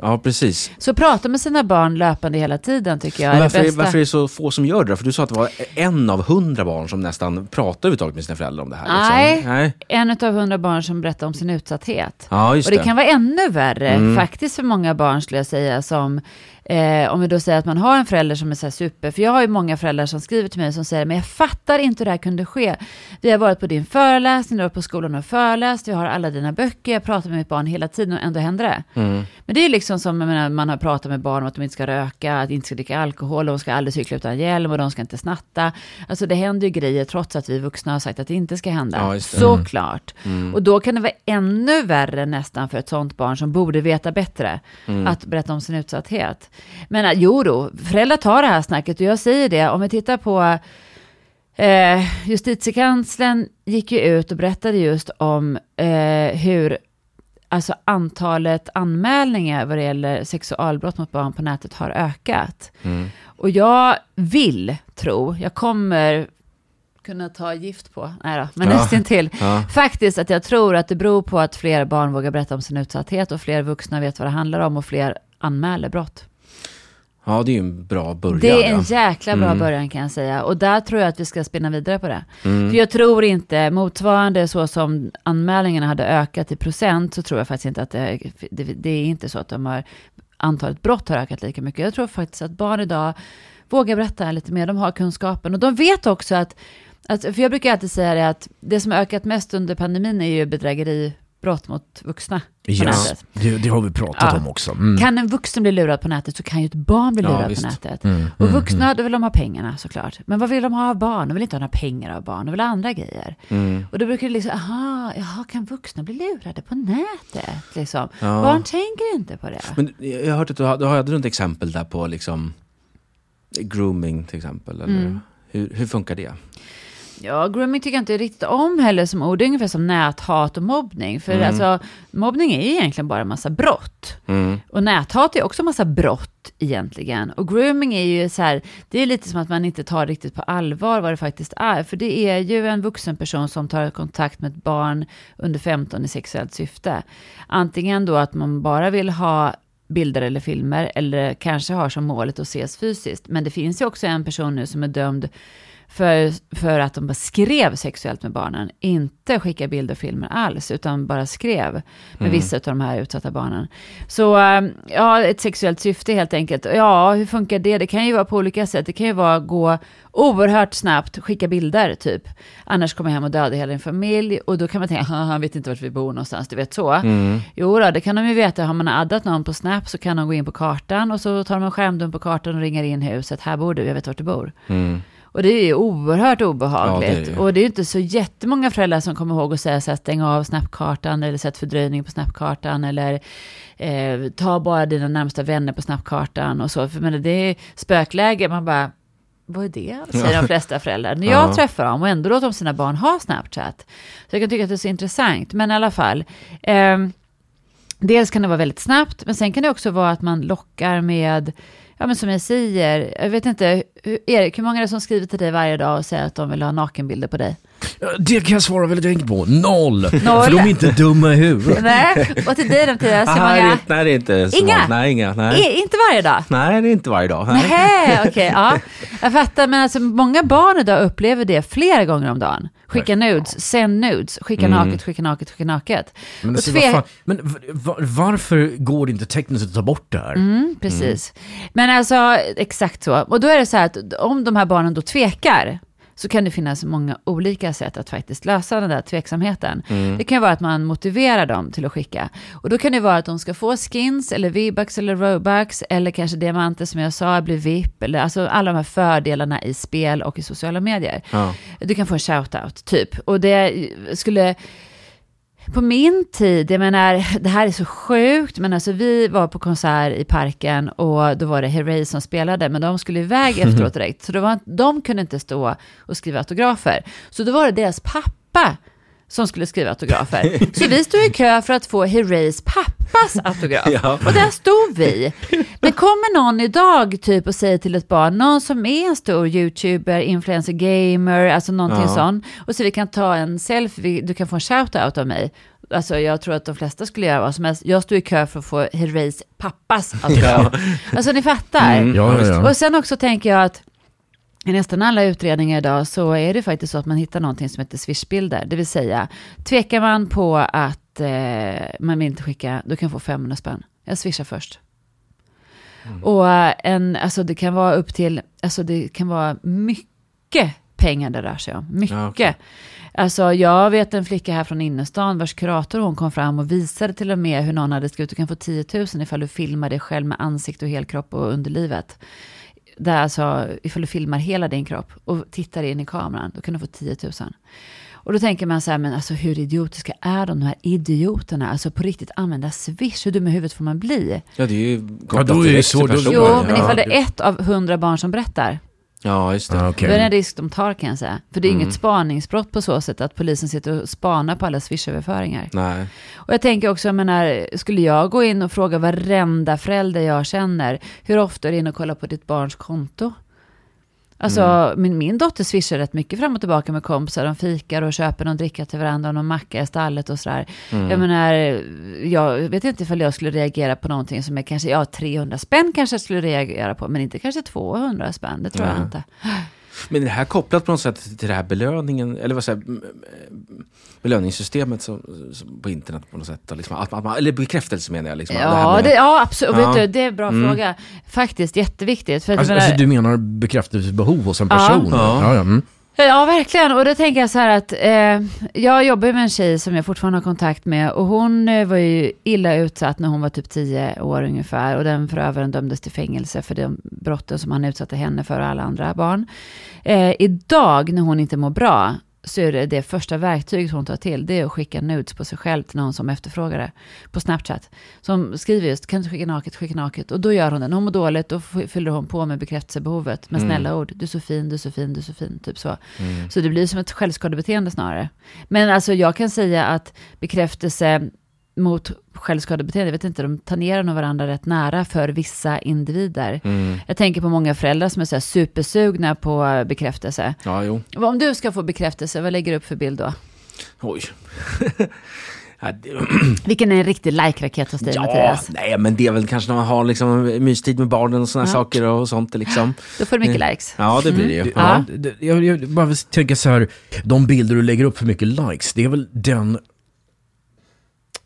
Ja, precis. Så prata med sina barn löpande hela tiden tycker jag Men är varför, det bästa. varför är det så få som gör det? För du sa att det var en av hundra barn som nästan pratar överhuvudtaget med sina föräldrar om det här. Nej. Liksom. Nej. En av hundra barn som berättar om sin utsatthet. Ja, just Och det det. kan vara ännu värre Mm. faktiskt för många barn skulle jag säga som Eh, om vi då säger att man har en förälder som är så här super, för jag har ju många föräldrar som skriver till mig som säger, men jag fattar inte hur det här kunde ske. Vi har varit på din föreläsning, du har varit på skolan och föreläst, jag har alla dina böcker, jag pratar med mitt barn hela tiden och ändå händer det. Mm. Men det är liksom som menar, man har pratat med barn om att de inte ska röka, att de inte ska dricka alkohol, de ska aldrig cykla utan hjälm och de ska inte snatta. Alltså det händer ju grejer trots att vi vuxna har sagt att det inte ska hända. Ja. Såklart. Och då kan det vara ännu värre nästan för ett sånt barn som borde veta bättre att berätta om sin utsatthet. Men äh, jo då, föräldrar tar det här snacket och jag säger det, om vi tittar på Eh, justitiekanslern gick ju ut och berättade just om eh, hur alltså antalet anmälningar vad det gäller sexualbrott mot barn på nätet har ökat. Och jag vill tro, jag kommer kunna ta gift på, nej då, men Ja. nästan till. Ja. Faktiskt att jag tror att det beror på att fler barn vågar berätta om sin utsatthet och fler vuxna vet vad det handlar om och fler anmäler brott. Ja, det är ju en bra början. Det är en ja. jäkla bra Mm. början kan jag säga. Och där tror jag att vi ska spinna vidare på det. För jag tror inte, motsvarande så som anmälningarna hade ökat i procent, så tror jag faktiskt inte att det, det, det är inte så att de har, antalet brott har ökat lika mycket. Jag tror faktiskt att barn idag vågar berätta lite mer, de har kunskapen. Och de vet också att, att för jag brukar alltid säga det att det som har ökat mest under pandemin är ju bedrägeribrott mot vuxna på Yes. nätet. Det, det har vi pratat Ja. om också. Mm. Kan en vuxen bli lurad på nätet så kan ju ett barn bli Ja, lurad visst. på nätet. Mm, Och mm, vuxna, då vill de ha pengarna såklart. Men vad vill de ha av barn? De vill inte ha några pengar av barn, de vill ha andra grejer. Mm. Och då brukar det liksom, aha, jaha, kan vuxna bli lurade på nätet? Liksom. Ja. Barn tänker inte på det. Men jag har hört att du hade något exempel där på liksom grooming till exempel. Eller? Mm. Hur, hur funkar det? Ja, grooming tycker jag inte riktigt om heller som ord. Det är ungefär som näthat och mobbning. För Mm. alltså, mobbning är egentligen bara en massa brott. Mm. Och näthat är också en massa brott egentligen. Och grooming är ju så här, det är lite som att man inte tar riktigt på allvar vad det faktiskt är. För det är ju en vuxen person som tar kontakt med ett barn under 15 i sexuellt syfte. Antingen då att man bara vill ha bilder eller filmer eller kanske har som målet att ses fysiskt. Men det finns ju också en person nu som är dömd för, för att de bara skrev sexuellt med barnen. Inte skicka bilder och filmer alls, utan bara skrev med vissa av de här utsatta barnen. Så eh, ja, ett sexuellt syfte helt enkelt. Ja, hur funkar det? Det kan ju vara på olika sätt. Det kan ju vara gå oerhört snabbt, skicka bilder typ. Annars kommer jag hem och dödar hela din familj. Och då kan man tänka, "Haha, han vet inte vart vi bor någonstans, du vet så. Mm. Jo då, det kan de ju veta. Har man addat någon på Snap så kan de gå in på kartan och så tar de en skärmdump på kartan och ringer in huset. Här bor du, jag vet vart du bor. Mm. Och det är oerhört obehagligt. Ja, det är. Och det är inte så jättemånga föräldrar som kommer ihåg att säga så här, stäng av snapkartan eller sätt fördröjning på snapkartan eller eh, ta bara dina närmsta vänner på snapkartan och så. För menar, det är spökläge, man bara, vad är det? Säger de flesta föräldrar. När jag Ja. träffar dem och ändå låter de sina barn ha Snapchat. Så jag kan tycka att det är så intressant. Men i alla fall. ehm, Dels kan det vara väldigt snabbt, men sen kan det också vara att man lockar med, ja men som jag säger, jag vet inte, hur, Erik, hur många är det som skriver till dig varje dag och säger att de vill ha nakenbilder på dig? Det kan jag svara väldigt enkelt på. Noll! Noll. För de är inte dumma i huvudet. Nej, och till dig Mattias, hur det är, många? nej, det är inte så Inga? Nej, inga. Nej. I, inte varje dag? nej, det är inte varje dag. Nej. Nej, okej, ja. Jag fattar, men alltså många barn idag upplever det flera gånger om dagen. Skicka nudes, sänd nudes, skicka naket, skicka naket, skicka naket. Men, alltså, tve- vad fan, men varför går det inte tekniskt att ta bort det här? Mm, precis. Men alltså, exakt så. Och då är det så här att om de här barnen då tvekar, så kan det finnas många olika sätt att faktiskt lösa den där tveksamheten. Det kan vara att man motiverar dem till att skicka. Och då kan det vara att de ska få skins, eller V-bucks eller Robux, eller kanske diamanter som jag sa, blir VIP, eller alltså alla de här fördelarna i spel och i sociala medier. Ja. Du kan få en shout-out, typ. Och det skulle... På min tid, jag menar, det här är så sjukt, men alltså vi var på konsert i parken och då var det Herrey som spelade, men de skulle iväg efteråt direkt. Så det var, de kunde inte stå och skriva autografer. Så då var det deras pappa som skulle skriva autografer. Så vi stod i kö för att få Herreys pappas autograf. Ja. Och där stod vi. Men kommer någon idag typ och säger till ett barn, någon som är en stor YouTuber, influencer, gamer, alltså någonting Ja. sånt, och så vi kan ta en selfie, du kan få en shout-out av mig. alltså jag tror att de flesta skulle göra vad som helst. Jag står i kö för att få Herreys pappas autograf. Alltså ni fattar. Mm. Ja, ja, ja. Och sen också tänker jag att i nästan alla utredningar idag så är det faktiskt så att man hittar någonting som heter swishbilder. Det vill säga, tvekar man på att eh, man vill inte skicka, då kan få 500 spänn. Jag swishar först. Och eh, en, alltså det kan vara upp till, alltså det kan vara mycket pengar det rör sig om. Mycket. Ja, okej. Alltså jag vet en flicka här från innerstan vars kurator hon kom fram och visade till och med hur någon hade skrivit du kan få 10 000 ifall du filmar dig själv med ansikte och helkropp och underlivet. Där alltså, ifall du filmar hela din kropp och tittar in i kameran, då kan du få 10 000. Och då tänker man så här, men alltså hur idiotiska är de, de här idioterna? Alltså på riktigt använda Swish, hur dum i huvudet får man bli? Ja, det är ju Ja, då är det så- till då- personen. Jo, Ja, men ifall det är ett av hundra barn som berättar, Ja, just det. Ja, då okej. är det en risk de tar kan jag säga. För det är Mm. inget spaningsbrott på så sätt att polisen sitter och spanar på alla Swish-överföringar. Nej. Och jag tänker också, jag menar, skulle jag gå in och fråga varenda förälder jag känner, hur ofta är du inne och kollar på ditt barns konto? Alltså, Mm. min, min dotter swishar rätt mycket fram och tillbaka med kompisar. De fikar och köper någon dricka till varandra och någon macka i stallet och sådär. Mm. Jag menar, jag vet inte ifall jag skulle reagera på någonting som är kanske, ja 300 spänn kanske jag skulle reagera på, men inte kanske 200 spänn, det tror jag Nej. inte. Men är det här kopplat på något sätt till det här belöningen, eller vad säger belöningssystemet som, som på internet på något sätt? Liksom, att man, att man, eller bekräftelse menar jag. Liksom, Ja, det, ja absolut. Ja. Vet du, det är en bra Mm. fråga. Faktiskt jätteviktigt. För att Alltså, menar- alltså du menar bekräftelsebehov hos en Ja. person? Ja. Ja, ja. Mm. Ja, verkligen. Och då tänker jag så här att eh, jag jobbar ju med en tjej som jag fortfarande har kontakt med och hon eh, var ju illa utsatt när hon var typ tio år ungefär och den förövaren dömdes till fängelse för de brotten som han utsatte henne för och alla andra barn. Eh, idag när hon inte mår bra så är det det första verktyget hon tar till, det är att skicka nudes på sig själv till någon som efterfrågar det på Snapchat. Som skriver just, kan du skicka naket, skicka naket. Och då gör hon det. När hon mår dåligt, då fyller hon på med bekräftelsebehovet med snälla ord. Du är så fin, du är så fin, du är så fin, typ så. Så det blir som ett självskadebeteende snarare. Men alltså jag kan säga att bekräftelse mot självskadebeteende, jag vet inte, de tangerar nog varandra rätt nära för vissa individer. Mm. Jag tänker på många föräldrar som är så här supersugna på bekräftelse. Ja, jo. Om du ska få bekräftelse, vad lägger du upp för bild då? Oj. Vilken är en riktig like-raket hos dig ja, Mattias? nej, men det är väl kanske när man har liksom mystid med barnen och sådana Ja. saker och sånt. Liksom. Då får du mycket likes. Ja, det blir det ju. Det- Ja. Jag, jag bara vill tänka så här, de bilder du lägger upp för mycket likes, det är väl den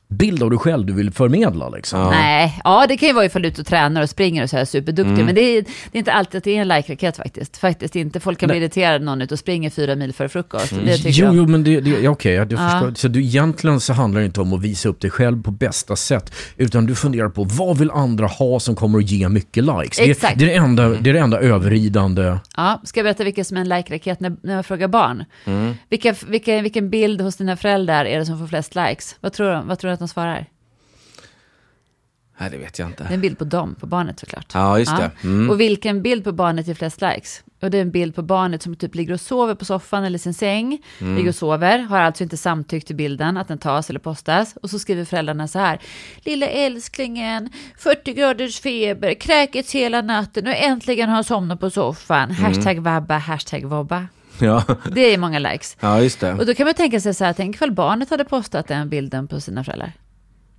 bild av dig själv du vill förmedla liksom? Ja. Nej, ja det kan ju vara ifall du är ute och tränar och springer och så här superduktig. Mm. Men det är, det är inte alltid att det är en like-raket faktiskt. Faktiskt inte. Folk kan bli irriterade när någon är ute och springer fyra mil före frukost. Mm. Det Jo, jo, men det, det, ja, okej, jag Ja. förstår. Så du, egentligen så handlar det inte om att visa upp dig själv på bästa sätt, utan du funderar på vad vill andra ha som kommer att ge mycket likes? Det, Exakt. det, är det, enda, det är det enda överridande. Ja, ska jag berätta vilken som är en like-raket när, när jag frågar barn? Vilka, vilka, vilken bild hos dina föräldrar är det som får flest likes? Vad tror, de, vad tror du att de svarar? Nej, det vet jag inte. Det är en bild på dem, på barnet såklart. Ja, just det. Mm. Och vilken bild på barnet ger flest likes? Och det är en bild på barnet som typ ligger och sover på soffan eller sin säng. Mm. Ligger och sover, har alltså inte samtyckt till bilden, att den tas eller postas. Och så skriver föräldrarna så här. Lilla älsklingen, 40 graders feber, kräkits hela natten och äntligen har han somnat på soffan. Mm. Hashtag vabba, hashtag vobba. Ja. Det är många likes. ja, just det. Och då kan man tänka sig så här, tänk ifall barnet hade postat den bilden på sina föräldrar.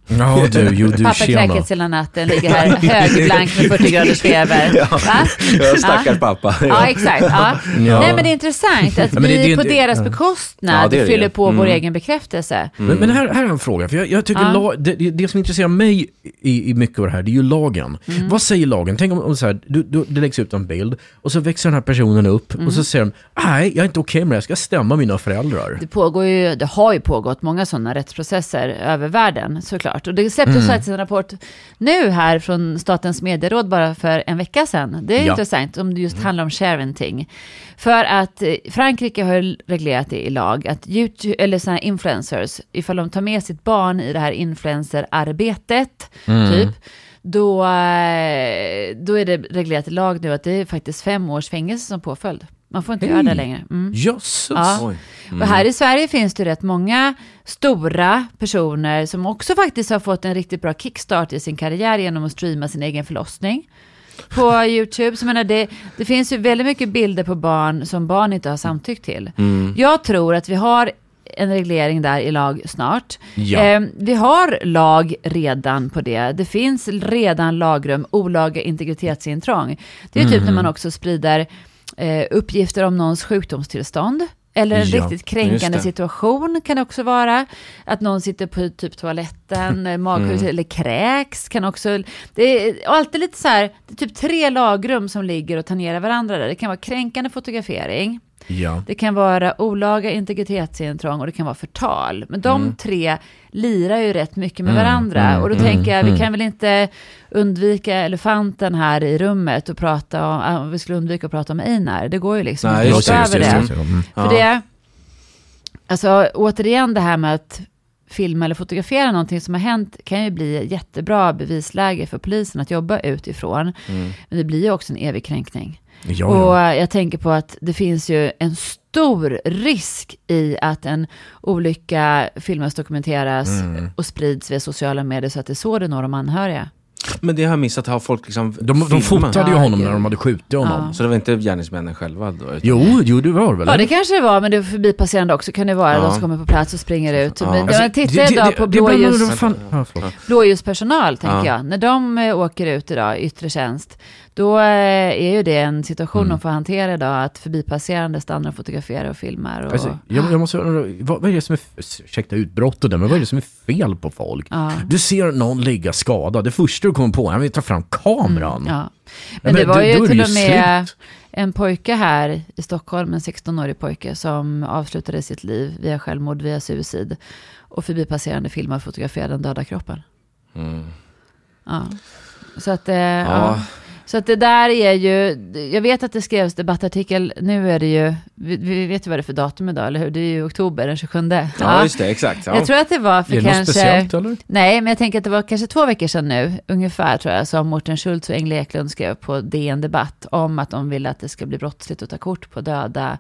Ja du, jo du Pappa kräkits hela natten, ligger här högblank med 40 graders feber. Va? Ja, stackars pappa. Ja, exakt. Ja. Ja. Nej, men det är intressant att det- vi det- på deras ja. bekostnad Ja, det fyller på vår Mm. egen bekräftelse. Men, men här, här är en fråga, för jag, jag tycker Ja. la, det, som intresserar mig i, i mycket av det här, det är ju lagen. Mm. Vad säger lagen? Tänk om, om så här, du, du, det läggs ut en bild och så växer den här personen upp och Mm. så säger de, nej jag är inte okej med det, jag ska stämma mina föräldrar. Det, pågår ju, det har ju pågått många sådana rättsprocesser över världen såklart. Och det släpptes Mm. faktiskt en rapport nu här från Statens medieråd bara för en vecka sedan. Det är Ja. intressant om det just handlar om sharenting. För att eh, Frankrike har reglerat det i lag att YouTube, eller här influencers, ifall de tar med sitt barn i det här influencerarbetet, Mm. typ, då, eh, då är det reglerat i lag nu att det är faktiskt fem års fängelse som påföljd. Man får inte Hej. göra det längre. Mm. Jösses! Ja. Oj. Och här i Sverige finns det rätt många stora personer som också faktiskt har fått en riktigt bra kickstart i sin karriär genom att streama sin egen förlossning på YouTube. Så menar, det, det finns ju väldigt mycket bilder på barn som barn inte har samtyckt till. Jag tror att vi har en reglering där i lag snart. Ja. Eh, vi har lag redan på det. Det finns redan lagrum, olaga integritetsintrång. Det är typ Mhm. när man också sprider eh, uppgifter om någons sjukdomstillstånd. Eller en Ja, riktigt kränkande situation kan det också vara. Att någon sitter på typ toaletten, mm. magsjuk eller kräks kan också... Det är alltid lite så här, det är typ tre lagrum som ligger och tangerar varandra där. Det kan vara kränkande fotografering, Ja. det kan vara olaga integritetsintrång och det kan vara förtal. Men de tre lirar ju rätt mycket med Mm, varandra. mm, och då mm, tänker jag, mm. vi kan väl inte undvika elefanten här i rummet och prata om, ah, vi skulle undvika att prata om Einar. Det går ju liksom Nej, inte över det, det. Mm. För det, alltså återigen det här med att filma eller fotografera någonting som har hänt kan ju bli jättebra bevisläge för polisen att jobba utifrån. Mm. Men det blir ju också en evig kränkning. Ja, Och ja. jag tänker på att det finns ju en stor risk i att en olycka filmas, dokumenteras Mm. och sprids via sociala medier så att det är så det når de anhöriga. Men det har jag missat, har folk liksom De, de fotade ju Ja, honom när de hade skjutit honom. Ja. Så det var inte gärningsmännen själva då? utan- Jo, jo, det var det väl? Ja, det kanske det var, men det är förbipasserande också kan det vara. Ja. De som kommer på plats och springer ut. Ja. Men Alltså, jag tittar idag på blåljus, fan- ja, blåljuspersonal, tänker Ja. jag. När de eh, åker ut idag, yttre tjänst, då eh, är ju det en situation Mm. de får hantera idag, att förbipasserande stannar och fotograferar och filmar. Och, Alltså, jag, jag måste, vad, vad är det som är, ursäkta utbrottet där, men vad är det som är fel på folk? Ja. Du ser någon ligga skadad, det första du kommer på är att ta fram kameran. Mm, Ja. men Men det var ju då till och med slut. en pojke här i Stockholm, en 16-årig pojke, som avslutade sitt liv via självmord, via suicid. Och förbipasserande filmade och fotograferade den döda kroppen. Mm. Ja. Så att, eh, ja. Ja. Så att det där är ju, jag vet att det skrevs debattartikel, nu är det ju, vi, vi vet ju vad det är för datum idag, eller hur? Det är ju oktober, den 27. ja, just det, exakt. Ja. Jag tror att det var för Är det något kanske... speciellt eller? Nej, men jag tänker att det var kanske två veckor sedan nu, ungefär tror jag, som Mårten Schultz och Engle Eklund skrev på DN Debatt om att de vill att det ska bli brottsligt att ta kort på döda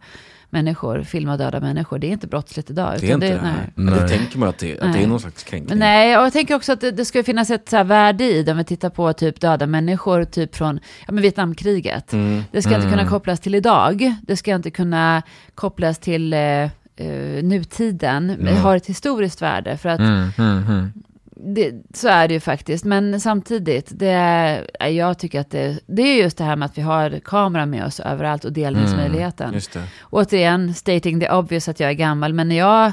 människor, filma döda människor. Det är inte brottsligt idag. det är inte det. nej. Nej. Men det Nej. tänker man att det, att det Nej. är någon slags kränkning. Men nej, och jag tänker också att det, det ska finnas ett så här värde i det, om vi tittar på typ döda människor, typ från ja, men Vietnamkriget. Mm. Det ska inte Mm. kunna kopplas till idag. Det ska inte kunna kopplas till eh, eh, nutiden. Det Mm. har ett historiskt värde. För att Mm, mm, mm. Det, så är det ju faktiskt. Men samtidigt, det är, jag tycker att det, det är just det här med att vi har kameran med oss överallt och delningsmöjligheten. Det. Återigen, stating the obvious att jag är gammal, men när jag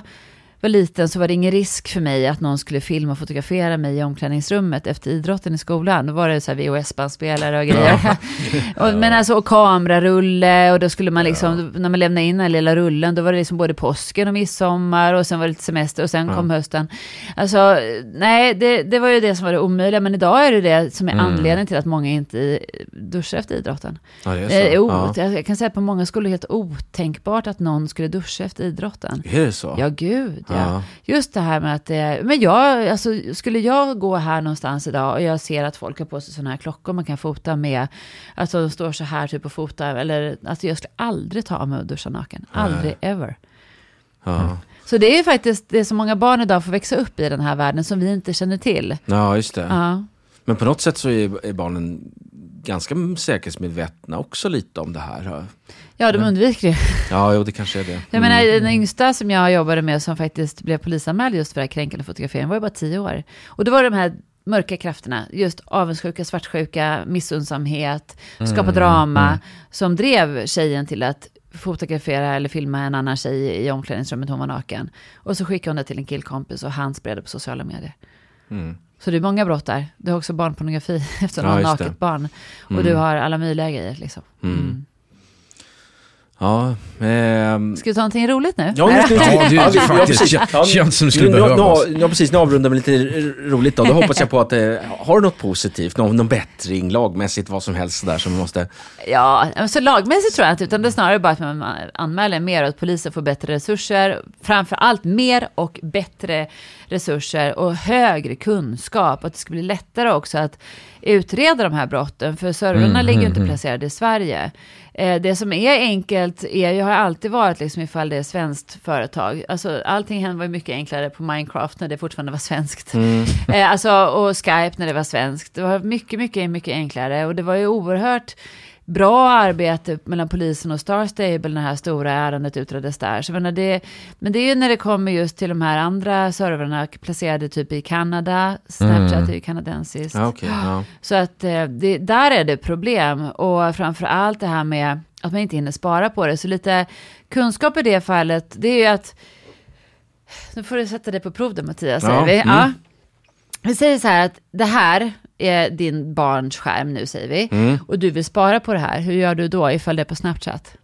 var liten så var det ingen risk för mig att någon skulle filma och fotografera mig i omklädningsrummet efter idrotten i skolan. Då var det så här VHS-bandspelare och grejer. och, men alltså, och kamerarulle och då skulle man liksom, när man lämnade in den lilla rullen, då var det liksom både påsken och midsommar och sen var det lite semester och sen kom hösten. Alltså, nej, det, det var ju det som var det omöjliga, men idag är det det som är Mm. anledningen till att många inte duschar efter idrotten. Ja, det är så. Det är o- ja. jag, jag kan säga att på många skolor är det helt otänkbart att någon skulle duscha efter idrotten. Är det så? Ja, gud ja. Ja. Just det här med att det men jag, alltså skulle jag gå här någonstans idag och jag ser att folk har på sig sådana här klockor man kan fota med, alltså de står så här typ och fotar, eller alltså jag skulle aldrig ta av mig och duscha naken, aldrig ever. Ja. Så det är ju faktiskt, det är så många barn idag får växa upp i den här världen som vi inte känner till. ja, just det. Ja. Men på något sätt så är, är barnen ganska säkerhetsmedvetna också lite om det här. Ja, de undviker det. Ja, jo, det kanske är det. Jag menar, den yngsta som jag jobbade med som faktiskt blev polisanmäld just för det här kränkande fotografering var ju bara tio år. Och det var de här mörka krafterna, just avundsjuka, svartsjuka, missunnsamhet, skapa drama, som drev tjejen till att fotografera eller filma en annan tjej i omklädningsrummet, hon var naken. Och så skickade hon det till en killkompis och han spred det på sociala medier. Mm. Så det är många brott där. Du har också barnpornografi efter Ja, just det. naket barn. Och Mm. du har alla möjliga grejer liksom. Ja, ehm, Ska vi ta någonting roligt nu? Ja, Nej, just det. Ja, det Ja, vi- faktiskt, precis. Ja, känns som det skulle nu, nu, behövas. nu, ja, precis. Nu avrundar vi lite roligt då. Då hoppas jag på att, eh, har du något positivt, någon, någon bättring, lagmässigt, vad som helst där som vi måste... Ja, så lagmässigt tror jag inte, utan det är snarare bara att man anmäler mer och att polisen får bättre resurser. Framför allt mer och bättre resurser och högre kunskap. Att det ska bli lättare också att utreda de här brotten, för servrarna Mm, ligger ju mm, inte mm. placerade i Sverige. Eh, Det som är enkelt är ju, har alltid varit liksom ifall det är svenskt företag. Alltså allting var ju mycket enklare på Minecraft när det fortfarande var svenskt. Eh, alltså, och Skype när det var svenskt. Det var mycket, mycket, mycket enklare. Och det var ju oerhört bra arbete mellan polisen och Star Stable när det här stora ärendet utreddes där. Så menar, det, men det är ju när det kommer just till de här andra servrarna placerade typ i Kanada. Snapchat Mm. är ju kanadensiskt. Ja, okej, ja. Så att eh, det, där är det problem. Och framför allt det här med att man inte hinner spara på det. Så lite kunskap i det fallet, det är ju att... Nu får du sätta dig på prov då Mattias, säger Ja, vi. mm. Vi säger så här att det här är din barns skärm nu, säger vi. Mm. Och du vill spara på det här. Hur gör du då ifall det är på Snapchat?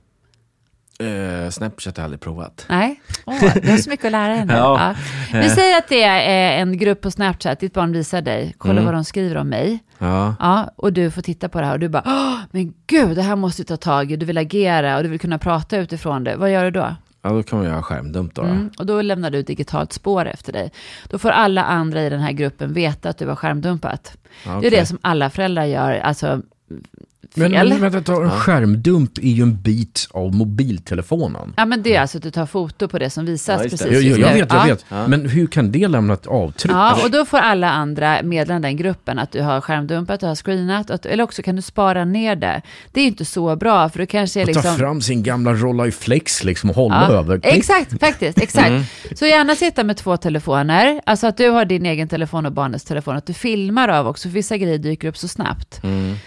Eh, Snapchat har jag aldrig provat. Nej, Åh, du har så mycket att lära nu. Ja. Ja. Vi säger att det är en grupp på Snapchat, ditt barn visar dig, kolla Mm. vad de skriver om mig. Ja. Ja, och du får titta på det här och du bara, Åh, men gud, det här måste du ta tag i, du vill agera och du vill kunna prata utifrån det. Vad gör du då? Ja, då kan man göra skärmdump då. Mm, och då lämnar du digitalt spår efter dig. Då får alla andra i den här gruppen veta att du har skärmdumpat. Ja, Det är det som alla föräldrar gör, alltså fel. men vänta, ta, en skärmdump är ju en bit av mobiltelefonen. Ja, men det är alltså att du tar foto på det som visas Ja, precis Jag, jag, vet, jag Ja. vet. Ja. Men hur kan det lämna ett avtryck? Ja, och då får alla andra meddela den gruppen att du har skärmdumpat, du har screenat, att, eller också kan du spara ner det. Det är inte så bra, för du kanske är liksom... ta fram sin gamla Rolleiflex liksom och hålla Ja, över. Exakt, faktiskt. Exakt. Så gärna sitta med två telefoner. Alltså att du har din egen telefon och barnets telefon. Att du filmar av också. för Vissa grejer dyker upp så snabbt.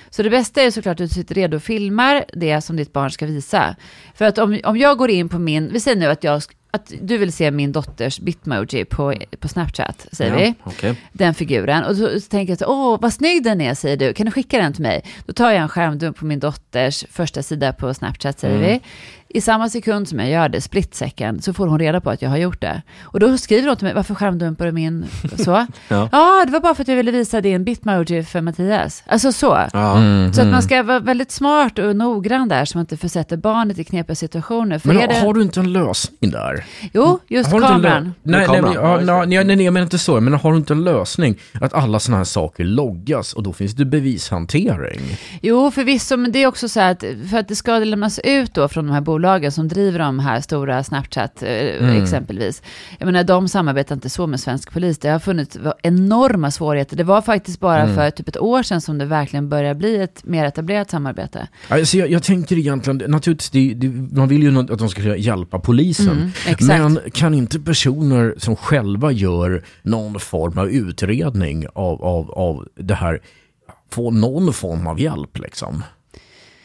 Så det bästa är såklart att du sitter redo och filmar det som ditt barn ska visa. För att om, om jag går in på min, vi säger nu att jag att du vill se min dotters bitmoji på, på Snapchat, säger Ja, vi. okej. Den figuren. Och så, så tänker jag så, åh vad snygg den är, säger du. Kan du skicka den till mig? Då tar jag en skärmdump på min dotters första sida på Snapchat, säger Mm. vi. I samma sekund som jag gör det, split second, så får hon reda på att jag har gjort det. Och då skriver hon till mig, varför skärmdumpar du min så? Ja. ja, det var bara för att jag ville visa din bitmoji för Mattias. Alltså så. Ja. Mm, Så att man ska vara väldigt smart och noggrann där, så man inte försätter barnet i knepiga situationer. För Men är det... har du inte en lösning där? Jo, just har kameran. Nej, nej, kameran? ja, just det. nej, nej, nej, jag menar inte så. Men har du inte en lösning att alla sådana här saker loggas och då finns det bevishantering? Jo, förvisso, men det är också så här att för att det ska lämnas ut då från de här bolagen som driver de här stora Snapchat eh, exempelvis. Jag menar, de samarbetar inte så med svensk polis. Det har funnits enorma svårigheter. Det var faktiskt bara för typ ett år sedan som det verkligen började bli ett mer etablerat samarbete. Alltså jag, jag tänker egentligen, naturligtvis, det, det, man vill ju att de ska hjälpa polisen. Mm, exakt. men kan inte personer som själva gör någon form av utredning av, av, av det här få någon form av hjälp liksom?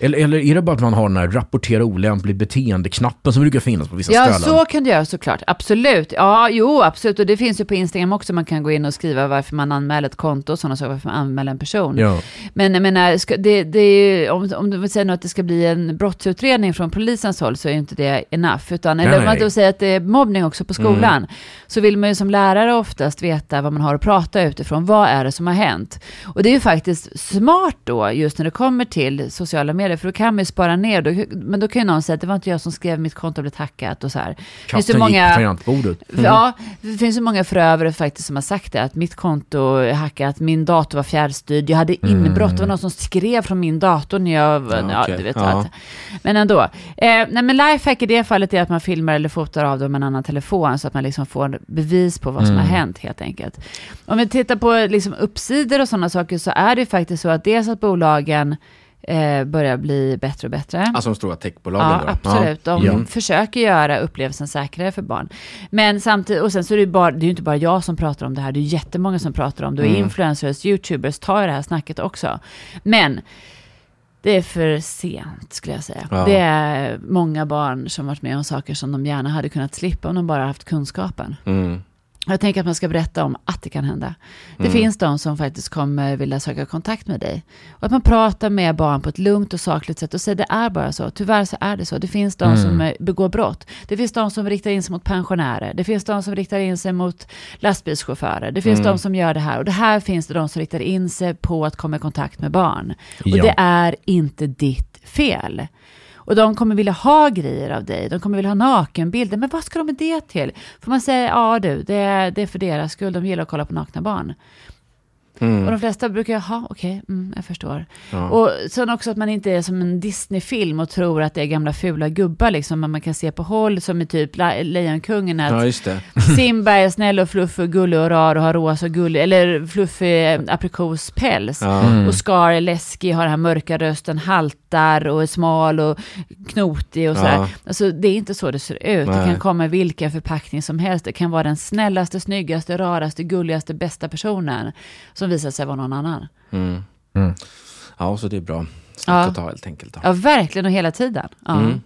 Eller, eller är det bara att man har den här rapportera olämpligt beteende-knappen som brukar finnas på vissa Ja, ställen? så kan du göra såklart. Absolut. Ja, jo, absolut. Och det finns ju på Instagram också. Man kan gå in och skriva varför man anmäler ett konto och sådana saker, varför man anmäler en person. Ja. Men jag menar, ska, det, det är ju, om, om du säga nu att det ska bli en brottsutredning från polisens håll så är ju inte det enough. Utan, eller om man Nej. då säger att det är mobbning också på skolan, så vill man ju som lärare oftast veta vad man har att prata utifrån. Vad är det som har hänt? Och det är ju faktiskt smart då, just när det kommer till sociala medier, för då kan man ju spara ner. Då, men då kan ju någon säga att det var inte jag som skrev mitt konto blivit hackat och så här. Finns det Katten gick många- på tangentbordet. för, Ja, det finns ju många förövare faktiskt som har sagt det, att mitt konto är hackat, min dator var fjärrstyrd, jag hade inbrott, det var någon som skrev från min dator när jag, ja, Ja, du vet Ja. Men ändå. Eh, nej men lifehack i det fallet är att man filmar eller fotar av dem med en annan telefon, så att man liksom får bevis på vad som har hänt helt enkelt. Om vi tittar på liksom uppsidor och sådana saker, så är det ju faktiskt så att dels att bolagen eh, börjar bli bättre och bättre. Alltså de stora techbolagen Ja, då? absolut. De Ja. försöker göra upplevelsen säkrare för barn. Men samtidigt, och sen så är det bara, det är ju inte bara jag som pratar om det här, det är jättemånga som pratar om det. Och influencers, youtubers tar det här snacket också. Men det är för sent skulle jag säga. Ja. Det är många barn som varit med om saker som de gärna hade kunnat slippa om de bara haft kunskapen. Mm. Jag tänker att man ska berätta om att det kan hända. Det finns de som faktiskt kommer vilja söka kontakt med dig. Och att man pratar med barn på ett lugnt och sakligt sätt och säger det är bara så. Tyvärr så är det så. Det finns de som eh, begår brott. Det finns de som riktar in sig mot pensionärer. Det finns de som riktar in sig mot lastbilschaufförer. Det finns de som gör det här. Och det här finns det de som riktar in sig på att komma i kontakt med barn. Och Ja. det är inte ditt fel. Och de kommer vilja ha grejer av dig. De kommer vilja ha nakenbilder. Men vad ska de med det till? För man säger, ja du, det är, det är för deras skull. De gillar att kolla på nakna barn. Mm. Och de flesta brukar, jaha, okej, mm, jag förstår. Ja. Och sen också att man inte är som en Disney-film och tror att det är gamla fula gubbar liksom, man kan se på håll, som i typ Le- Lejonkungen, att ja, just det. Simba är snäll och fluffig och gullig och rar och har rosa och gullig, eller fluffig aprikospäls. Ja. Mm. Och Scar är läskig, har den här mörka rösten, haltar och är smal och knotig och sådär. Ja. Alltså det är inte så det ser ut. Det Nej. kan komma i vilken förpackning som helst. Det kan vara den snällaste, snyggaste, raraste, gulligaste, bästa personen som visar sig vara någon annan. Mm. Mm. ja, så det är bra. Snack Ja. att ta helt enkelt. Då. Ja, verkligen och hela tiden. Ja. Mm.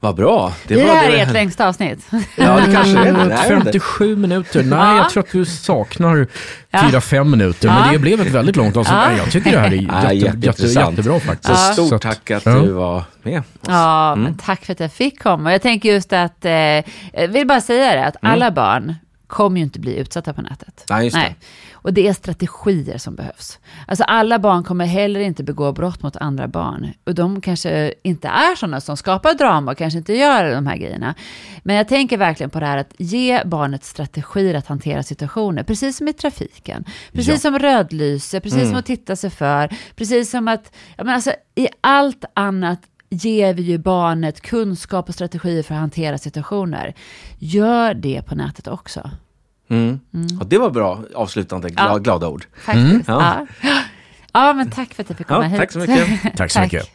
Vad bra. Det, det var här det är ert längsta avsnitt. Ja, det kanske är det. Nej, jag vet inte. 57 minuter. Nej, Ja. jag tror att du saknar Ja. 4-5 minuter. Ja. Men det blev ett väldigt långt avsnitt. Ja. Jag tycker det här är jätte, jätte, jätte, jättebra faktiskt. Så stort Så att- tack att ja. du var med. oss. Ja, Mm. men tack för att jag fick komma. Jag tänker just att, eh, jag vill bara säga det, att alla barn kommer ju inte bli utsatta på nätet. Nej, just det. Och det är strategier som behövs. Alltså alla barn kommer heller inte begå brott mot andra barn. Och de kanske inte är sådana som skapar drama och kanske inte gör de här grejerna. Men jag tänker verkligen på det här att ge barnet strategier att hantera situationer. Precis som i trafiken. Precis Ja. som rödlyse, precis som att titta sig för. Precis som att, ja men alltså i allt annat ger vi ju barnet kunskap och strategier för att hantera situationer. Gör det på nätet också. Mm. Ja, det var bra avslutande gla- Ja. glada ord. Faktiskt. Ja. Ja. ja, men tack för att jag fick komma Ja, hit. tack så mycket. Tack så mycket.